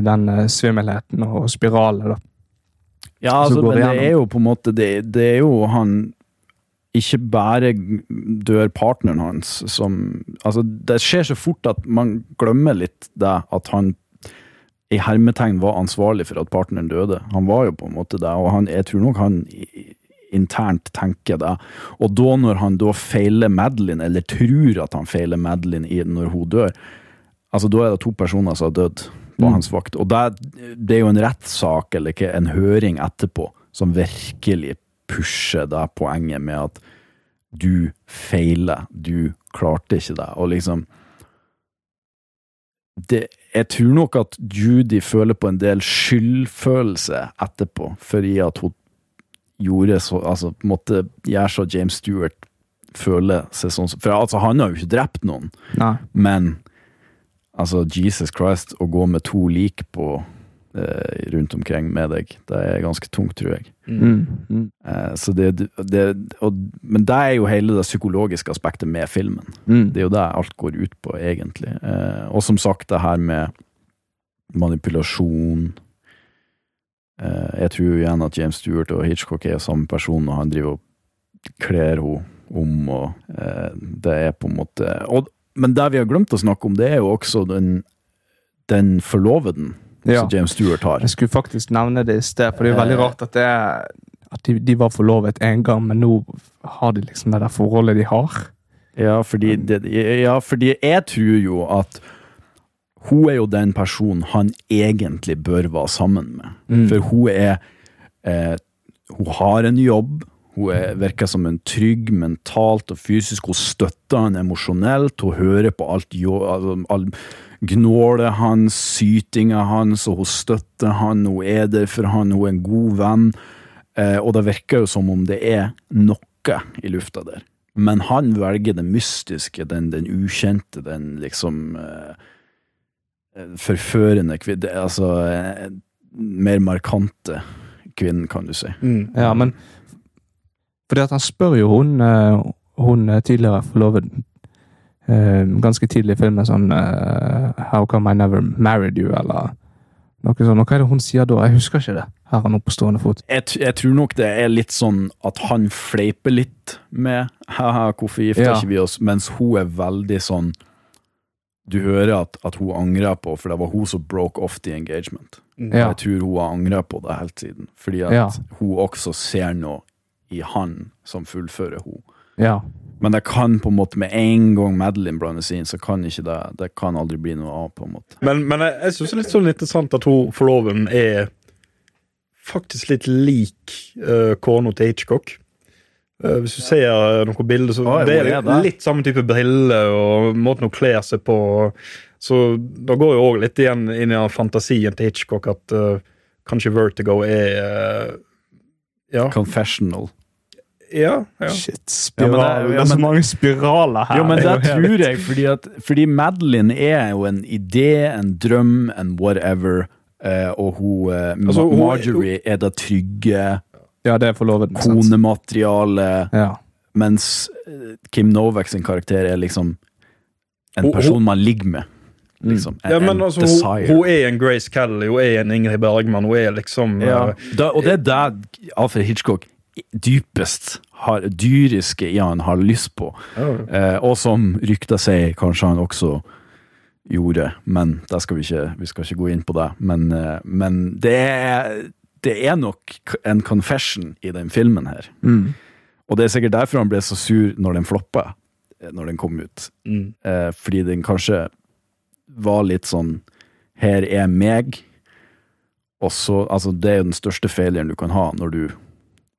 den svimmelheten og spiralen. da. Ja, altså, men det er jo på en måte Det, det er jo han Ikke bare dør partneren hans som Altså, det skjer så fort at man glemmer litt det at han i hermetegn var ansvarlig for at partneren døde. Han var jo på en måte det, og han, jeg tror nok han internt tenker det. Og da når han da feiler Madeline, eller tror at han feiler Madeline når hun dør, altså da er det to personer som har dødd på Mm. hans vakt. Og det, det er jo en rettssak, eller ikke, en høring etterpå, som virkelig pusher det poenget med at du feiler, du klarte ikke det, og liksom det, Jeg tror nok at Judy føler på en del skyldfølelse etterpå, fordi at hun gjorde så Altså måtte gjøre så James Stewart føler seg sånn som For altså, han har jo ikke drept noen. Nei. Men altså, Jesus Christ, å gå med to lik på eh, rundt omkring med deg, det er ganske tungt, tror jeg. Mm. Mm. Eh, så det, det, og, men det er jo hele det psykologiske aspektet med filmen. Mm. Det er jo det alt går ut på, egentlig. Eh, og som sagt, det her med manipulasjon eh, Jeg tror jo igjen at James Stewart og Hitchcock er samme person, og han driver og kler henne om, og eh, det er på en måte Og men det vi har glemt å snakke om, det er jo også den, den forloveden Ja. som James Stewart har. Jeg skulle faktisk nevne det i sted, for det er jo veldig Eh. rart at, det at de, de var forlovet en gang, men nå har de liksom det der forholdet de har. Ja, fordi, det, ja, fordi jeg tror jo at hun er jo den personen han egentlig bør være sammen med. Mm. For hun er eh, Hun har en jobb. Hun er, virker som en trygg mentalt og fysisk. Hun støtter han emosjonelt. Hun hører på alt all, gnålet hans, sytinga hans, og hun støtter han. Hun er der for han. Hun er en god venn. Eh, og det virker jo som om det er noe i lufta der. Men han velger det mystiske, den, den ukjente, den liksom eh, forførende kvinne Altså eh, mer markante kvinnen, kan du si. Mm. Ja, men Fordi at han spør jo hun, eh, hun eh, tidligere forloveden eh, ganske tidlig i filmen sånn How come I never married you? Eller noe sånt. Og hva er det hun sier da? Jeg husker ikke det. Her er nå på stående fot. Jeg, jeg tror nok det er litt sånn at han fleiper litt med Haha, hvorfor gifter Ja. ikke vi oss? Mens hun er veldig sånn Du hører at, at hun angrer på, for det var hun som broke off the engagement. Ja. Jeg tror hun har angra på det hele tiden, fordi at Ja. hun også ser noe i han som fullfører hun. Ja. Men det kan på en måte med en gang Madeline blandes inn, så kan ikke det Det kan aldri bli noe av, på en måte. Men, men jeg, jeg syns det er litt sånn interessant at hun forloven er faktisk litt lik uh, kona til Hitchcock. Uh, hvis du ser uh, noen bilder, så Oi, det er er det? litt samme type briller og måten hun kler seg på. Så da går jo òg litt igjen inn i fantasien til Hitchcock at uh, kanskje Vertigo er Ja. Confessional. ja, ja. Shit, Ja, men det- spiral. det, ja, er så mange spiraler her. Jo, men Det det er tror jeg, fordi, at, fordi Madeline er jo en idé, en drøm, en whatever. Eh, og hun, eh, Altså, hun- Marjorie er det trygge Ja, det er forloveden. sant? konematerialet, Ja. mens eh, Kim Novak sin karakter er liksom en person man ligger med. Liksom. Ja, men altså, hun, hun er en Grace Kelly, hun er en Ingrid Bergman, hun er liksom Ja, eh, da, og det er det Alfred Hitchcock dypest har, dyriske i han har lyst på. ja. Eh, og som rykter sier kanskje han også gjorde, men det skal vi ikke, vi skal ikke gå inn på det. Men, eh, men det, er, det er nok en confession i den filmen her. Mm. Og det er sikkert derfor han ble så sur når den floppa, eh, når den kom ut. Mm. Eh, fordi den kanskje var litt sånn Her er meg. Og så, altså Det er jo den største faileren du kan ha, når du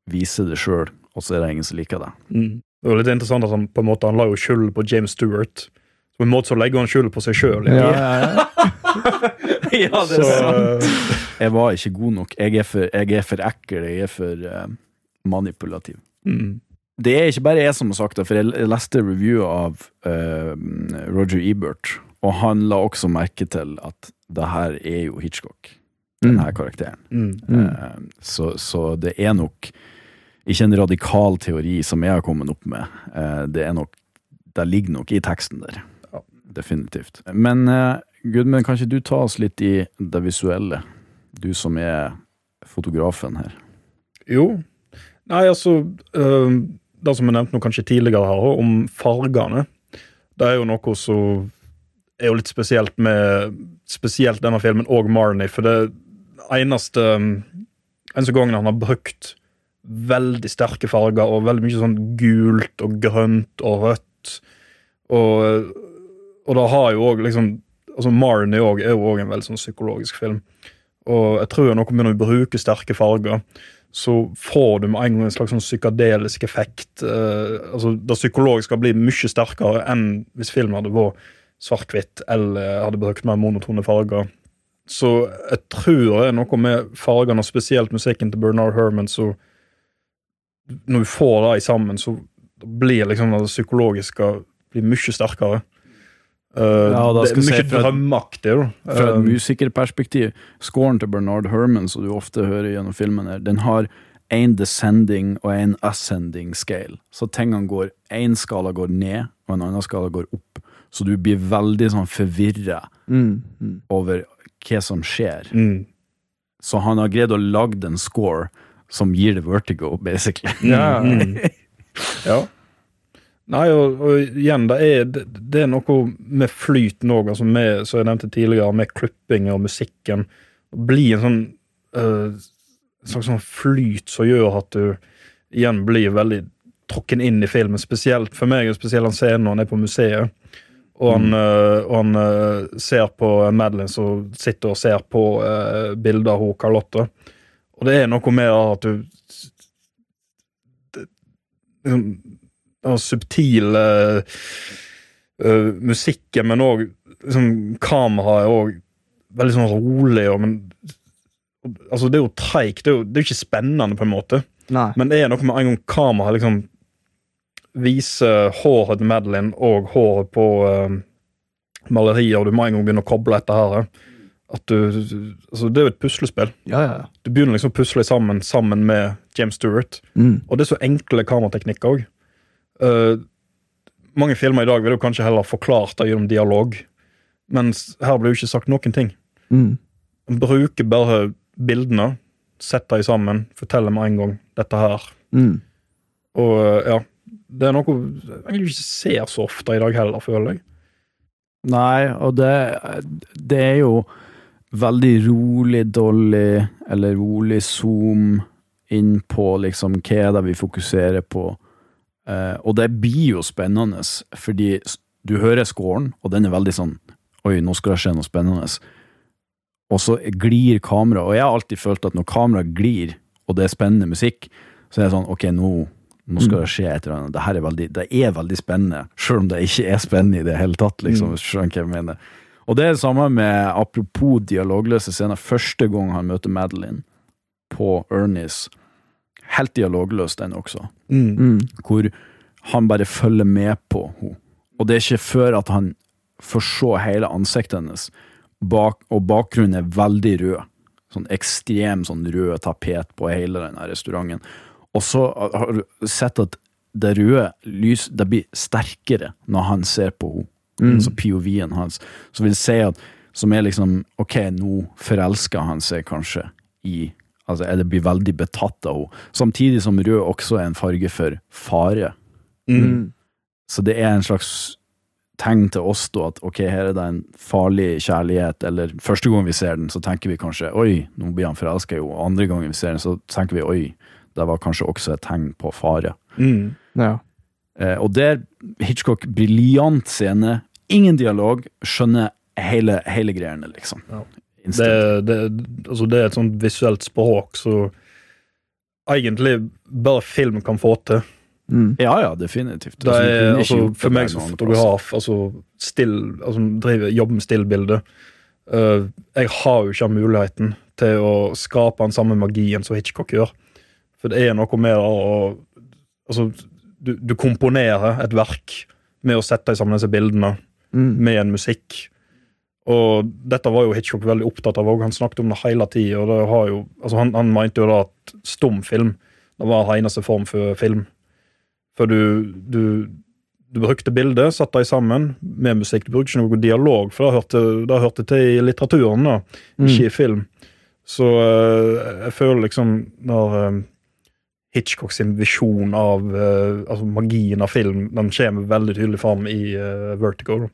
viser det sjøl, og så er det ingen som liker det. Mm. Det var litt interessant at han på en måte Han la jo skyld på James Stewart. På en måte så legger han skyld på seg sjøl. Ja, ja, Så, sant. Jeg var ikke god nok. Jeg er for, jeg er for ekkel, jeg er for uh, manipulativ. mm. Det er ikke bare jeg som har sagt det, for jeg leste review av uh, Roger Ebert, og han la også merke til at det her er jo Hitchcock, denne her karakteren. Mm. Mm. så, så det er nok ikke en radikal teori som jeg har kommet opp med. Eh, det er nok Det ligger nok i teksten der. Ja. Definitivt. Men uh, Gudmund, kan ikke du ta oss litt i det visuelle? Du som er fotografen her. Jo. Nei, altså Det som jeg nevnte nå kanskje tidligere her, om fargene. Det er jo noe som er jo litt spesielt med spesielt denne filmen og Marnie. For det eneste um, eneste gangen han har brukt veldig sterke farger og veldig mye sånn gult og grønt og rødt. Og, og da har jo òg liksom altså Marnie også er jo òg en veldig sånn psykologisk film. Og jeg tror noe med når du bruker sterke farger, så får du med en gang en slags sånn psykadelisk effekt. Eh, altså Det psykologiske blir mye sterkere enn hvis filmen hadde vært svart-hvitt eller hadde brukt mer monotone farger. Så jeg tror det er noe med fargene, og spesielt musikken til Bernard Herman, så Når vi får det sammen, så blir liksom det psykologiske blir mye sterkere. Uh, Ja, det er mye drømmeaktig. Fra et Eh, musikerperspektiv, scoren til Bernard Herman, som du ofte hører gjennom filmen, her, den har en descending og en ascending scale. Så tingene går En skala går ned, og en annen skala går opp. Så du blir veldig sånn forvirra Mm. Mm. over hva som skjer. mm. Så han har greid å lage en score som gir det vertigo, basically. Ja. Mm. ja. Nei, og, og igjen, det er, det, det er noe med flyten òg, altså med, som jeg nevnte tidligere, med klipping og musikken. Det bli en sånn uh, slags sånn flyt som gjør at du igjen blir veldig tråkken inn i filmen. Spesielt for meg, spesielt han scenen når han er på museet. Og han, mm. og han uh, ser på Madeline som sitter og ser på uh, bilder av Carlotte. Og det er noe med at du liksom, Den subtile uh, musikken, men òg liksom, kameraet er òg veldig sånn rolig. Og, men, altså, det er jo treigt. Det, det er jo ikke spennende, på en måte. Nei. Men det er noe med en gang kameraet liksom viser håret til Madeline og håret på uh, malerier, og du må en gang begynne å koble dette her. At du, altså Det er jo et puslespill. Ja, ja, ja. Du begynner liksom å pusle sammen sammen med James Stewart. Mm. Og det er så enkle kamerateknikker òg. mange filmer i dag vil jo kanskje heller forklart det gjennom dialog, mens her blir jo ikke sagt noen ting. Mm. Bruker bare bildene, setter de sammen, forteller med en gang dette her. Mm. Og eh, ja, det er noe jeg ikke ser så ofte i dag heller, føler jeg. Nei, og det, det er jo veldig rolig dolly, eller rolig zoom inn på liksom hva er det vi fokuserer på. Eh, og det blir jo spennende, fordi du hører scoren, og den er veldig sånn Oi, nå skal det skje noe spennende. Og så glir kameraet, og jeg har alltid følt at når kameraet glir, og det er spennende musikk, så er det sånn Ok, nå, nå skal det skje et eller annet. Det her er veldig, det er veldig spennende, selv om det ikke er spennende i det hele tatt, liksom, hvis du skjønner hva jeg mener. Og det er det samme med, apropos dialogløse scener, første gang han møter Madeline på Ernies, helt dialogløs den også Mm. hvor han bare følger med på henne. Og det er ikke før at han får se hele ansiktet hennes, bak, og bakgrunnen er veldig rød. Sånn ekstrem sånn rød tapet på hele denne restauranten. Og så har du sett at det røde lys, det blir sterkere når han ser på henne. Altså POV-en hans. Som vil si at som er liksom Ok, nå forelsker han seg kanskje i Altså, det blir veldig betatt av henne. Samtidig som rød også er en farge for fare. Mm. Så det er en slags tegn til oss da at ok, her er det en farlig kjærlighet, eller første gang vi ser den, så tenker vi kanskje oi, nå blir han forelska jo, og andre gangen vi ser den, så tenker vi oi, det var kanskje også et tegn på fare. Mm. Ja. Eh, og der Hitchcock briljant scene, ingen dialog, skjønner hele, hele greiene, liksom. Ja. Det, det, altså det er et sånt visuelt språk så egentlig bare film kan få til. Mm. Ja, ja, definitivt. Det Altså, du er, altså, for meg som fotograf, altså, still, altså driver, jobber med stillbilde uh, Jeg har jo ikke muligheten til å skape den samme magien som Hitchcock gjør. For det er noe med å Altså, du, du komponerer et verk med å sette sammen disse bildene Mm. med en musikk. Og dette var jo Hitchcock veldig opptatt av òg. Han snakket om det hele tida. Altså han, han mente jo da at stumfilm det var den eneste form for film. For du, du, du brukte bilder, satte dem sammen med musikk. Du brukte ikke noe dialog, for det hørte, det hørte til i litteraturen, da, ikke i film. Så eh, jeg føler liksom når eh, Hitchcock sin visjon av uh, altså magien av film, den kommer veldig tydelig fram i uh, Vertigo.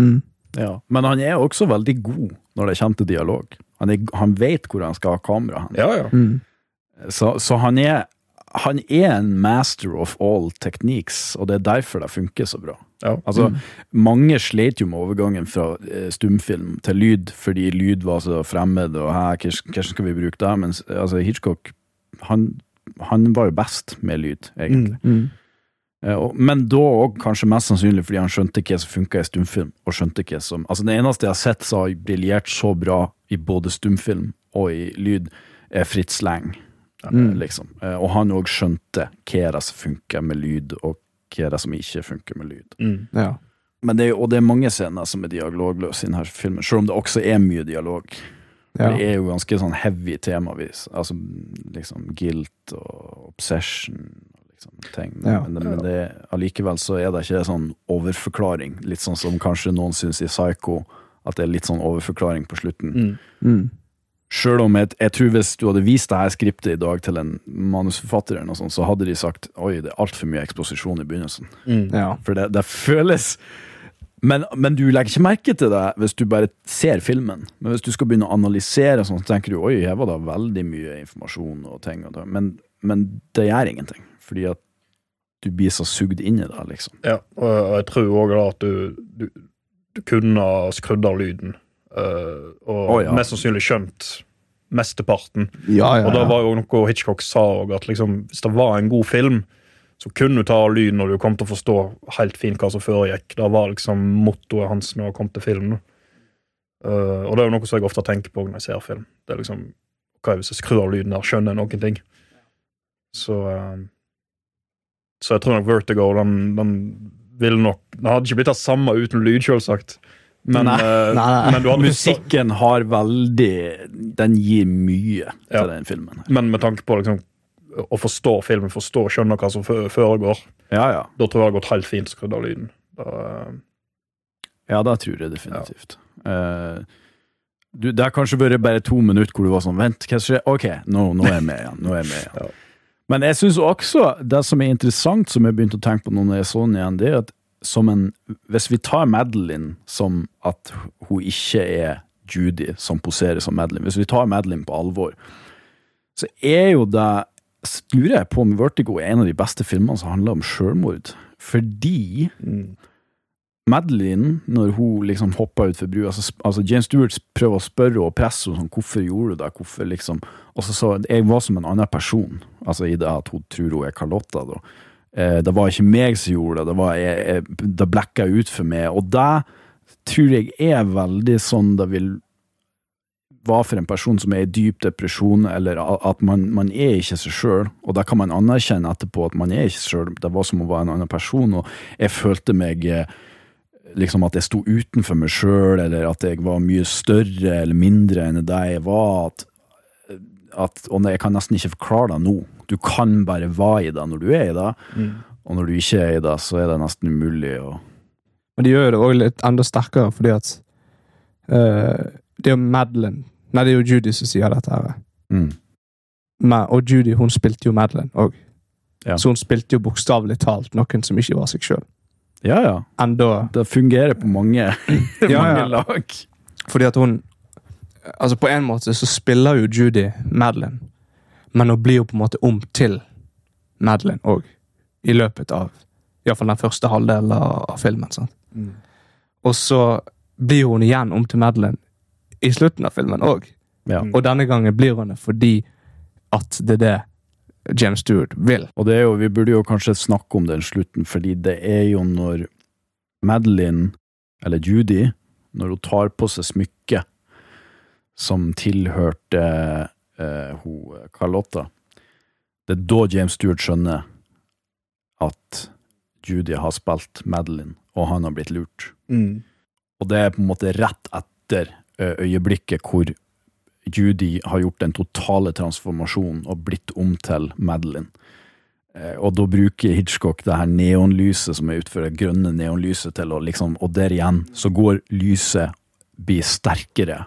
Mm. Ja. Men han er også veldig god når det kommer til dialog. Han, er, han vet hvor han skal ha kamera. Ja, ja. Mm. Så, så han, er, han er en master of all techniques, og det er derfor det funker så bra. ja. Altså, Mange slet jo med overgangen fra eh, stumfilm til lyd, fordi lyd var så fremmed, og hvordan skal vi bruke det? Mens altså, Hitchcock, han, han var jo best med lyd, egentlig. Mm. mm. Men da òg kanskje mest sannsynlig fordi han skjønte hva som funka i stumfilm. og skjønte hva som, altså Det eneste jeg har sett som har briljert så bra i både stumfilm og i lyd, er Fritz Lang. eh, Mm. Liksom. Eh, Og han òg skjønte hva som funker med lyd, og hva som ikke funker med lyd. Mm. Ja. Men det er, og det er mange scener som er dialogløse i denne filmen, selv om det også er mye dialog. Ja. Det er jo ganske sånn heavy temavis. Altså liksom guilt og obsession og liksom ting. Ja. Men, men det, allikevel så er det ikke sånn overforklaring. Litt sånn som kanskje noen syns i Psycho, at det er litt sånn overforklaring på slutten. Mm. Mm. Sjøl om jeg, jeg tror hvis du hadde vist det her skriptet i dag til en manusforfatter, eller noe sånt, så hadde de sagt oi, det er altfor mye eksposisjon i begynnelsen. Ja. For det, det føles men, men du legger ikke merke til det hvis du bare ser filmen. Men hvis du skal begynne å analysere, sånn, så tenker du oi, her var det veldig mye informasjon og ting. Og det. Men, men det gjør ingenting, fordi at du blir så sugd inn i det, liksom. Ja, og jeg tror òg at du, du, du kunne ha skrudd av lyden. eh, og oh, ja. mest sannsynlig skjønt mesteparten. Ja, ja, Og da var jo noe Hitchcock sa òg, at liksom, hvis det var en god film, så kunne du ta av lyden, og du kom til å forstå helt fint hva som foregikk. Det var liksom mottoet hans når å kom til film. Uh, og det er jo noe som jeg ofte tenker på når jeg ser film. Det er liksom, hva er hvis jeg skrur av lyden der, skjønner jeg noen ting? Så uh, Så jeg tror nok Vertigo, den, den ville nok Den hadde ikke blitt det samme uten lyd, selvsagt. Men, Nei. eh, Nei, nei. men du hadde Musikken har veldig Den gir mye til Ja. den filmen. Men med tanke på liksom, å forstå filmen, forstå og skjønne hva som foregår, Ja, ja. da tror jeg det har gått helt fint skrudd av lyden. Da, uh... Ja, det tror jeg definitivt. Eh, du, det har kanskje vært bare to minutter hvor du var sånn Vent, hva skjer? Ok, nå, nå er jeg med igjen. Nå er jeg med igjen. Ja. Men jeg syns også det som er interessant, som jeg begynte å tenke på nå når jeg så den igjen, det er at som en Hvis vi tar Madeline som at hun ikke er Judy som poserer som Madeline, hvis vi tar Madeline på alvor, så er jo det Lurer jeg på om Vertigo er en av de beste filmene som handler om sjølmord. Fordi mm, Madeline, når hun liksom hoppa utfor brua altså, altså James Stewart prøver å spørre og presse henne sånn, hvorfor gjorde du det, hvorfor liksom Og så sa jeg var som en annen person, altså i det at hun tror hun er Carlotta, da. Eh, det var ikke meg som gjorde det, det, var, jeg, jeg, det blekka ut for meg. Og det tror jeg er veldig sånn det vil være for en person som er i dyp depresjon, eller at man, man er ikke seg sjøl, og da kan man anerkjenne etterpå at man er ikke seg sjøl. Det var som å være en annen person, og jeg følte meg eh, liksom at jeg sto utenfor meg sjøl, eller at jeg var mye større eller mindre enn det jeg var. At, at, og jeg kan nesten ikke forklare det nå. Du kan bare være i det når du er i det, mm. og når du ikke er i det, så er det nesten umulig å Men det gjør jo det også litt enda sterkere, fordi at eh, Det er jo Madeline Nei, det er jo Judy som sier dette her. mm. Men, og Judy hun spilte jo Madeline òg. Ja. Så hun spilte jo bokstavelig talt noen som ikke var seg sjøl. Ja, ja. Enda Det fungerer på mange, mange ja. lag. Fordi at hun Altså På en måte så spiller jo Judy Madeline, men hun blir jo på en måte om til Madeline òg. I løpet av iallfall den første halvdelen av filmen. Mm. Og så blir hun igjen om til Madeline i slutten av filmen òg. Ja. Og denne gangen blir hun det fordi at det er det James Stewart vil. Og det er jo, vi burde jo kanskje snakke om den slutten, fordi det er jo når Madeline, eller Judy, når hun tar på seg smykket som tilhørte eh, hun Carlotta, det er da James Stewart skjønner at Judy har spilt Madeline, og han har blitt lurt. Mm. Og det er på en måte rett etter øyeblikket hvor Judy har gjort den totale transformasjonen og blitt om til Madeline. Eh, Og da bruker Hitchcock det her neonlyset som er utført, det grønne neonlyset til å liksom Og der igjen så går lyset blir sterkere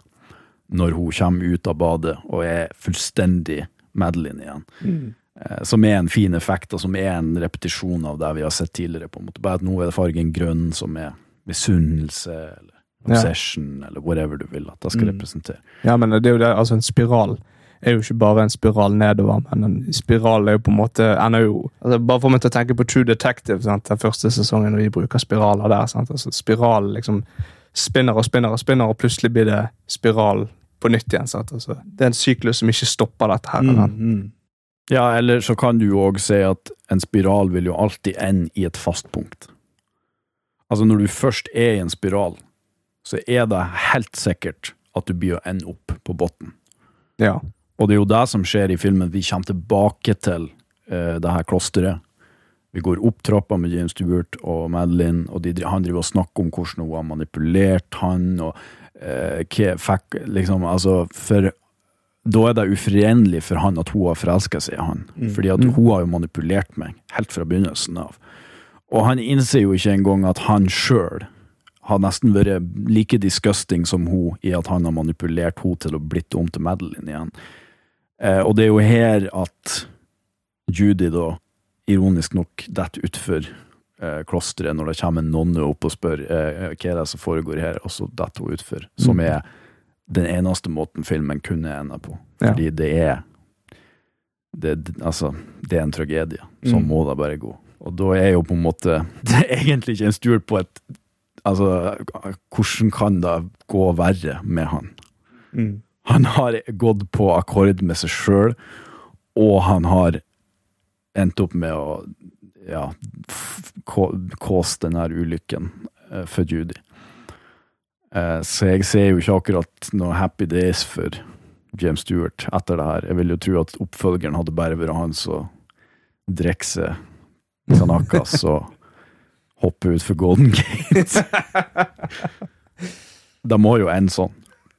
når hun kommer ut av badet og er fullstendig Madeline igjen. Mm. Eh, Som er en fin effekt, og som er en repetisjon av det vi har sett tidligere. på en måte. Bare at nå er det fargen grønn, som er misunnelse, eller. Obsession, eller whatever du vil at det skal Mm. representere. Ja, men det er jo det, altså En spiral er jo ikke bare en spiral nedover, men en spiral er jo på en måte ender jo altså Bare for meg til å tenke på True Detective, sant? den første sesongen, når vi bruker spiraler der. Sant? Altså Spiralen liksom spinner og spinner og spinner, og plutselig blir det spiral på nytt igjen. Sant? Altså, det er en syklus som ikke stopper dette her. Mm. Mm. Ja, eller så kan du jo òg si at en spiral vil jo alltid ende i et fast punkt. Altså, når du først er i en spiral, så er det helt sikkert at du blir å ende opp på bunnen. Ja. Og det er jo det som skjer i filmen. Vi kommer tilbake til uh, det her klosteret. Vi går opp trappa med James Stewart og Madeline, og de, han driver og snakker om hvordan hun har manipulert han, og uh, hva fikk liksom, altså, For da er det uforenlig for han at hun har forelska seg i han. Mm. Fordi at hun har jo manipulert meg, helt fra begynnelsen av. Og han innser jo ikke engang at han sjøl har nesten vært like disgusting som hun i at han har manipulert hun til å blitt om til Madeline igjen. Eh, og det er jo her at Judy da, ironisk nok, detter utfor eh, klosteret når det kommer en nonne opp og spør eh, hva er det som foregår her, og så detter hun utfor. Som Mm. er den eneste måten filmen kunne ende på. Ja. Fordi det er det, altså, det er en tragedie. Sånn må det bare gå. Og da er jo på en måte Det er egentlig ikke en stol på et Altså, hvordan kan det gå verre med han? Mm. Han har gått på akkord med seg sjøl, og han har endt opp med å ja, kåse den her ulykken eh, for Judy. Eh, så jeg ser jo ikke akkurat noe happy days for James Stewart etter det her. Jeg vil jo tro at oppfølgeren hadde bare vært han som drikker seg Sanakas og hopper ut for Golden Gate. da må jo en sånn.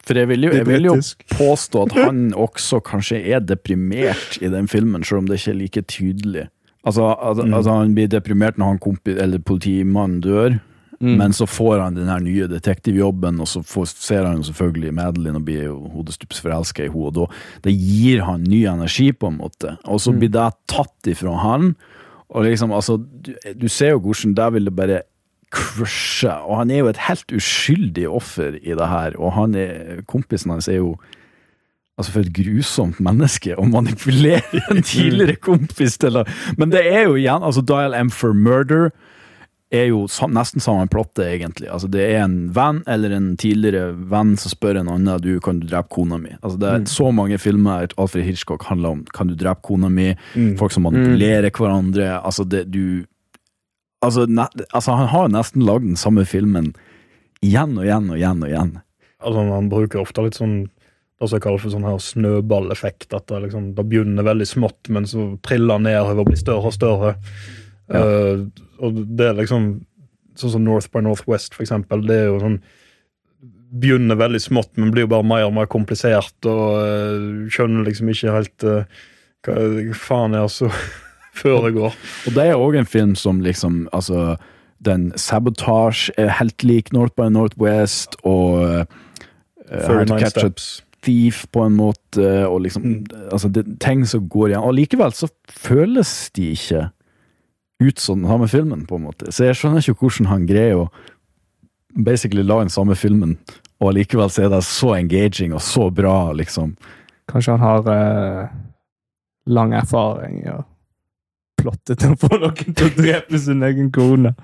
For jeg vil jo, jeg vil jo påstå at han også kanskje er deprimert i den filmen, selv om det ikke er like tydelig. Altså, altså, Mm. altså Han blir deprimert når han kompi, eller politimannen dør, Mm. men så får han den her nye detektivjobben, og så får, ser han jo selvfølgelig Madeline og blir jo hodestups forelska i henne, og da det gir han ny energi, på en måte. Og så Mm. blir det tatt ifra han, og liksom, altså, du, du ser jo hvordan det bare crushe, og han er jo et helt uskyldig offer i det her, og han er, kompisen hans er jo Altså, for et grusomt menneske å manipulere en tidligere kompis til det. Men det er jo igjen altså Dial M for murder er jo nesten samme plottet, egentlig. Altså, det er en venn eller en tidligere venn som spør en annen du kan du drepe kona mi. Altså, det er så mange filmer Alfred Hitchcock handler om kan du drepe kona mi, Mm. folk som manipulerer hverandre. Altså, det du altså, ne, altså, han har nesten lagd den samme filmen igjen og igjen og igjen og igjen. Altså, han bruker ofte litt sånn det som kalles for sånn her snøballeffekt. At det, liksom, det begynner veldig smått, men så triller han nedover og blir større og større. Ja. Eh, og det er liksom Sånn som North by Northwest, for eksempel. Det er jo sånn Begynner veldig smått, men blir jo bare mer og mer komplisert, og uh, skjønner liksom ikke helt uh, hva, hva faen er det går. Og det er òg en film som liksom Altså, den Sabotage er helt lik North by Northwest, og uh, How to 39 Catch a Steps. Thief på en måte, og liksom Mm. Altså, det ting som går igjen. Og likevel så føles de ikke ut som den samme filmen, på en måte. Så jeg skjønner ikke hvordan han greier å basically la den samme filmen, og likevel så er det så engaging og så bra, liksom. Kanskje han har eh, lang erfaring i å plotte til å få noen til å drepe sin egen kone.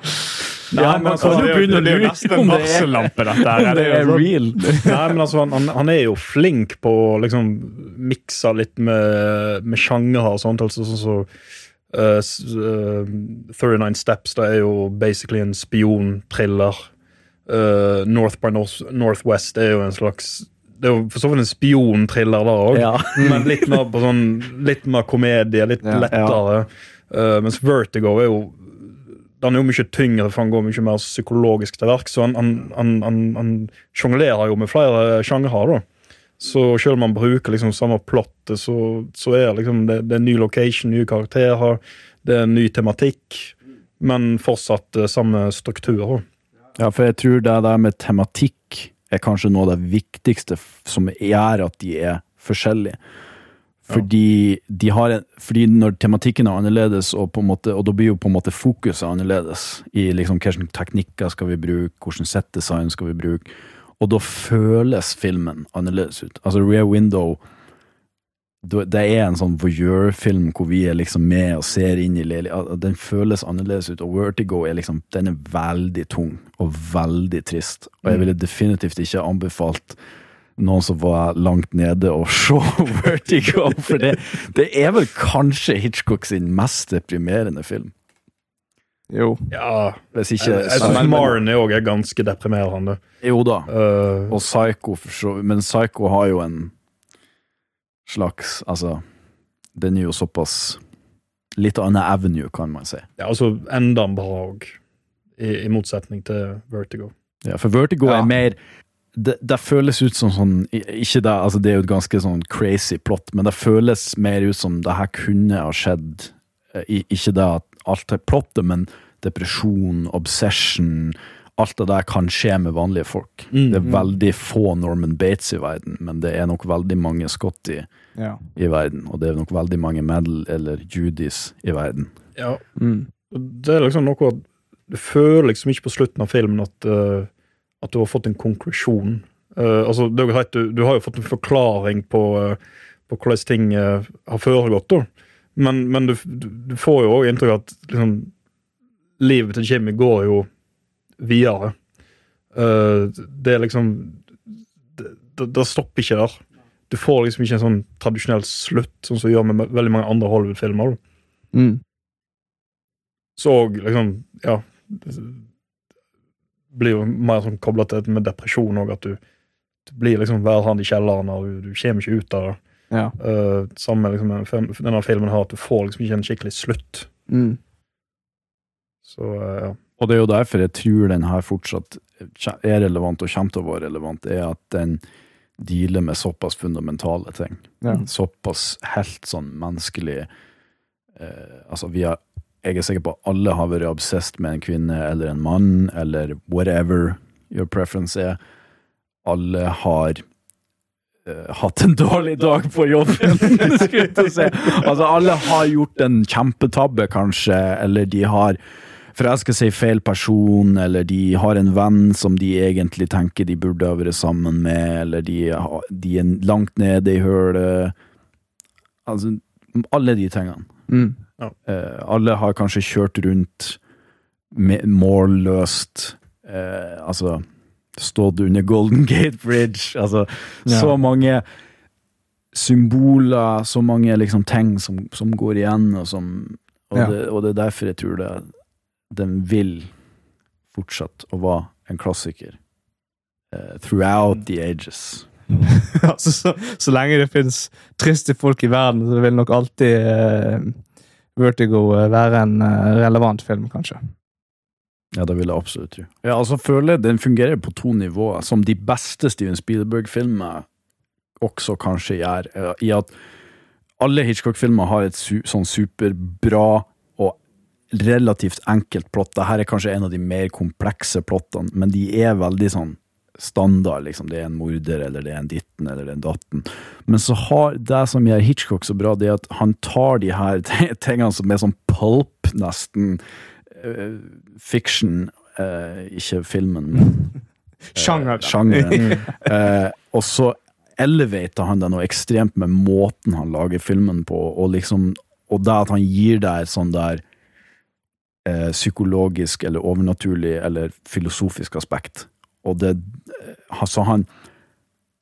Nei, men altså, det, det å det er jo nesten en det varsellampe, dette her. Det er sånn- real. Nei, men altså, han, han, er jo flink på å liksom mikse litt med, med sjanger og sånt. Altså sånn så, eh, s- eh, 39 Steps, det er jo basically en spionthriller. Uh, North by North, Northwest er jo en slags Det er jo for så vidt en spionthriller der òg, Ja. men litt mer på sånn Litt mer komedie, litt Ja. lettere. Eh, mens Vertigo er jo den er jo mye tyngre, for han går mye mer psykologisk til verks. Så han, han, han, han, han sjonglerer jo med flere sjangre. da. Så selv om man bruker liksom samme plottet, så, så er liksom det, det er en ny location, nye karakterer, det er en ny tematikk, men fortsatt eh, samme struktur. Ja, for jeg tror det der med tematikk er kanskje noe av det viktigste som gjør at de er forskjellige. Fordi, de har en, fordi når tematikken er annerledes, og, måte, og da blir jo på en måte fokuset annerledes i liksom hvilke teknikker skal vi bruke, hvordan settdesign skal vi bruke, og da føles filmen annerledes ut. Altså Rear Window det er en sånn voyeur-film hvor vi er liksom med og ser inn i leiligheten. Den føles annerledes ut, og Vertigo er liksom Den er veldig tung og veldig trist. Og jeg Mm. ville definitivt ikke anbefalt noen som var langt nede å se Vertigo, for det, det er vel kanskje Hitchcock sin mest deprimerende film. Jo. Ja, Hvis jeg, ikke jeg syns Marnie òg er ganske deprimerende. Jo da. uh, Og Psycho, for så Men Psycho har jo en slags Altså, den er jo såpass Litt annen avenue, kan man si. ja, altså enda bra òg, i, i motsetning til Vertigo. Ja, for Vertigo Ja. er mer det, det føles ut som sånn Ikke det, altså det er jo et ganske sånn crazy plot, men det føles mer ut som det her kunne ha skjedd. Eh, I, ikke det at alt er plottet, men depresjon, obsession, alt det der kan skje med vanlige folk. Mm. Det er veldig få Norman Bates i verden, men det er nok veldig mange Scotty Ja. i verden, og det er nok veldig mange Medal eller Judys i verden. Ja, Mm. det er liksom noe at Du føler liksom ikke på slutten av filmen at, uh, at du har fått en konklusjon. Uh, altså, det er jo greit, du, du har jo fått en forklaring på, uh, på hvordan ting har foregått, da. Men, men du, du, får jo òg inntrykk av at liksom, livet til Jimmy går jo videre. Uh, det er liksom det, det, det stopper ikke der. Du får liksom ikke en sånn tradisjonell slutt, sånn som vi gjør med veldig mange andre Hollywood-filmer. Mm. Så liksom, ja blir jo mer sånn kobla til med depresjon òg, at du, du blir liksom værhand i kjelleren, og du, du kommer ikke ut av det. Ja. Uh, sammen liksom med denne filmen her, at du får liksom ikke en skikkelig slutt. Mm. Så uh, ja. Og det er jo derfor jeg tror den her fortsatt er relevant og kommer til å være relevant, er at den dealer med såpass fundamentale ting. Ja. Såpass helt sånn menneskelig uh, Altså, vi har Jeg er sikker på at alle har vært obsessed med en kvinne eller en mann, eller whatever your preference er. Alle har eh, hatt en dårlig dag på jobben. Altså, alle har gjort en kjempetabbe, kanskje, eller de har forelska seg i feil person, eller de har en venn som de egentlig tenker de burde ha vært sammen med, eller de, har- de er langt nede i hølet. Altså, alle de tingene. Mm. Eh, alle har kanskje kjørt rundt med, målløst. Eh, altså stått under Golden Gate Bridge. Altså Ja. så mange symboler, så mange liksom ting som, som går igjen, og som og, Ja. det, og det er derfor jeg tror det den vil fortsette å være en klassiker. uh, throughout the ages. altså, så, så lenge det finnes triste folk i verden, så vil nok alltid uh, Vertigo eh, være en uh, relevant film, kanskje. Ja, det vil jeg absolutt tro. Ja, altså føler jeg den fungerer på to nivåer, som de beste Steven Spielberg-filmer også kanskje gjør, eh, i at alle Hitchcock-filmer har et su sånn superbra og relativt enkelt plott. Dette er kanskje en av de mer komplekse plottene, men de er veldig sånn standard, liksom. Det er en morder, eller det er en ditten, eller det er en datten. Men så har det som gjør Hitchcock så bra, det er at han tar de her tingene som er sånn pulp, nesten, fiction, eh, ikke filmen, men Sjanger. sjangeren. Eh, og så elevater han det noe ekstremt med måten han lager filmen på, og liksom og det at han gir deg et sånn der eh, psykologisk eller overnaturlig eller filosofisk aspekt. Og det Altså, Så han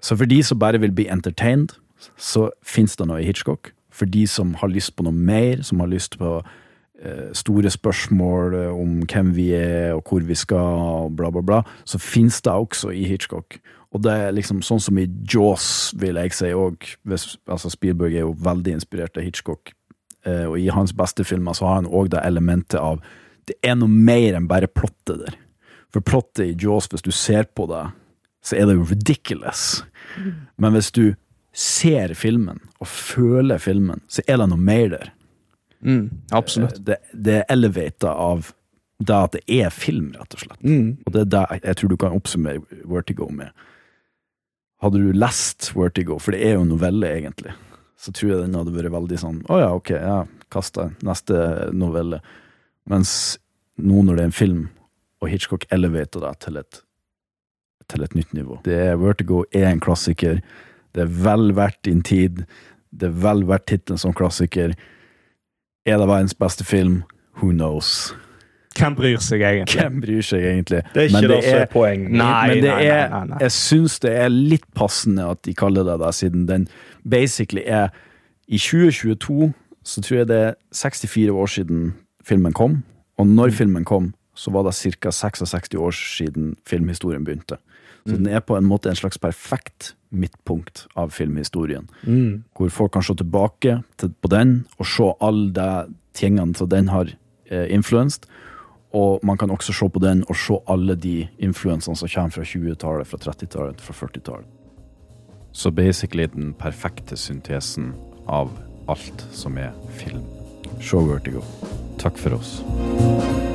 Så for de som bare vil bli entertained, så fins det noe i Hitchcock. For de som har lyst på noe mer, som har lyst på eh, store spørsmål eh, om hvem vi er og hvor vi skal, og bla, bla, bla, så finnes det også i Hitchcock. Og det er liksom sånn som i Jaws, vil jeg si òg. Altså Spielberg er jo veldig inspirert av Hitchcock. Eh, og i hans beste filmer så har han òg det elementet av Det er noe mer enn bare plottet der. For plottet i Jaws, hvis du ser på det, så er det jo ridiculous. Men hvis du ser filmen og føler filmen, så er det noe mer der. Mm, absolutt. Det, det er elevata av det at det er film, rett og slett. Og det er det jeg tror du kan oppsummere Vertigo med. Hadde du lest Vertigo, for det er jo en novelle, egentlig, så tror jeg den hadde vært veldig sånn Å ja, ok, ja, kast deg. Neste novelle. Mens nå når det er en film, og Hitchcock elevater deg til til et nytt nivå Det er Vertigo er en klassiker. Det er vel verdt din tid. Det er vel verdt tittelen som klassiker. Er det verdens beste film? Who knows? Hvem bryr seg egentlig? Hvem bryr seg egentlig? Det er ikke Men det som er poeng. Nei, men det nei, nei, nei. jeg syns det er litt passende at de kaller det det, siden den basically er I 2022 så tror jeg det er 64 år siden filmen kom, og når filmen kom, så var det ca. 66 år siden filmhistorien begynte. Så Mm. den er på en måte en slags perfekt midtpunkt av filmhistorien Mm. hvor folk kan se tilbake til, på den og se alle de tingene som den har eh, influenset. Og man kan også se på den og se alle de influensene som kommer fra 20-tallet, fra 30-tallet, fra 40-tallet. Så basically den perfekte syntesen av alt som er film. Show Vertigo. Takk for oss.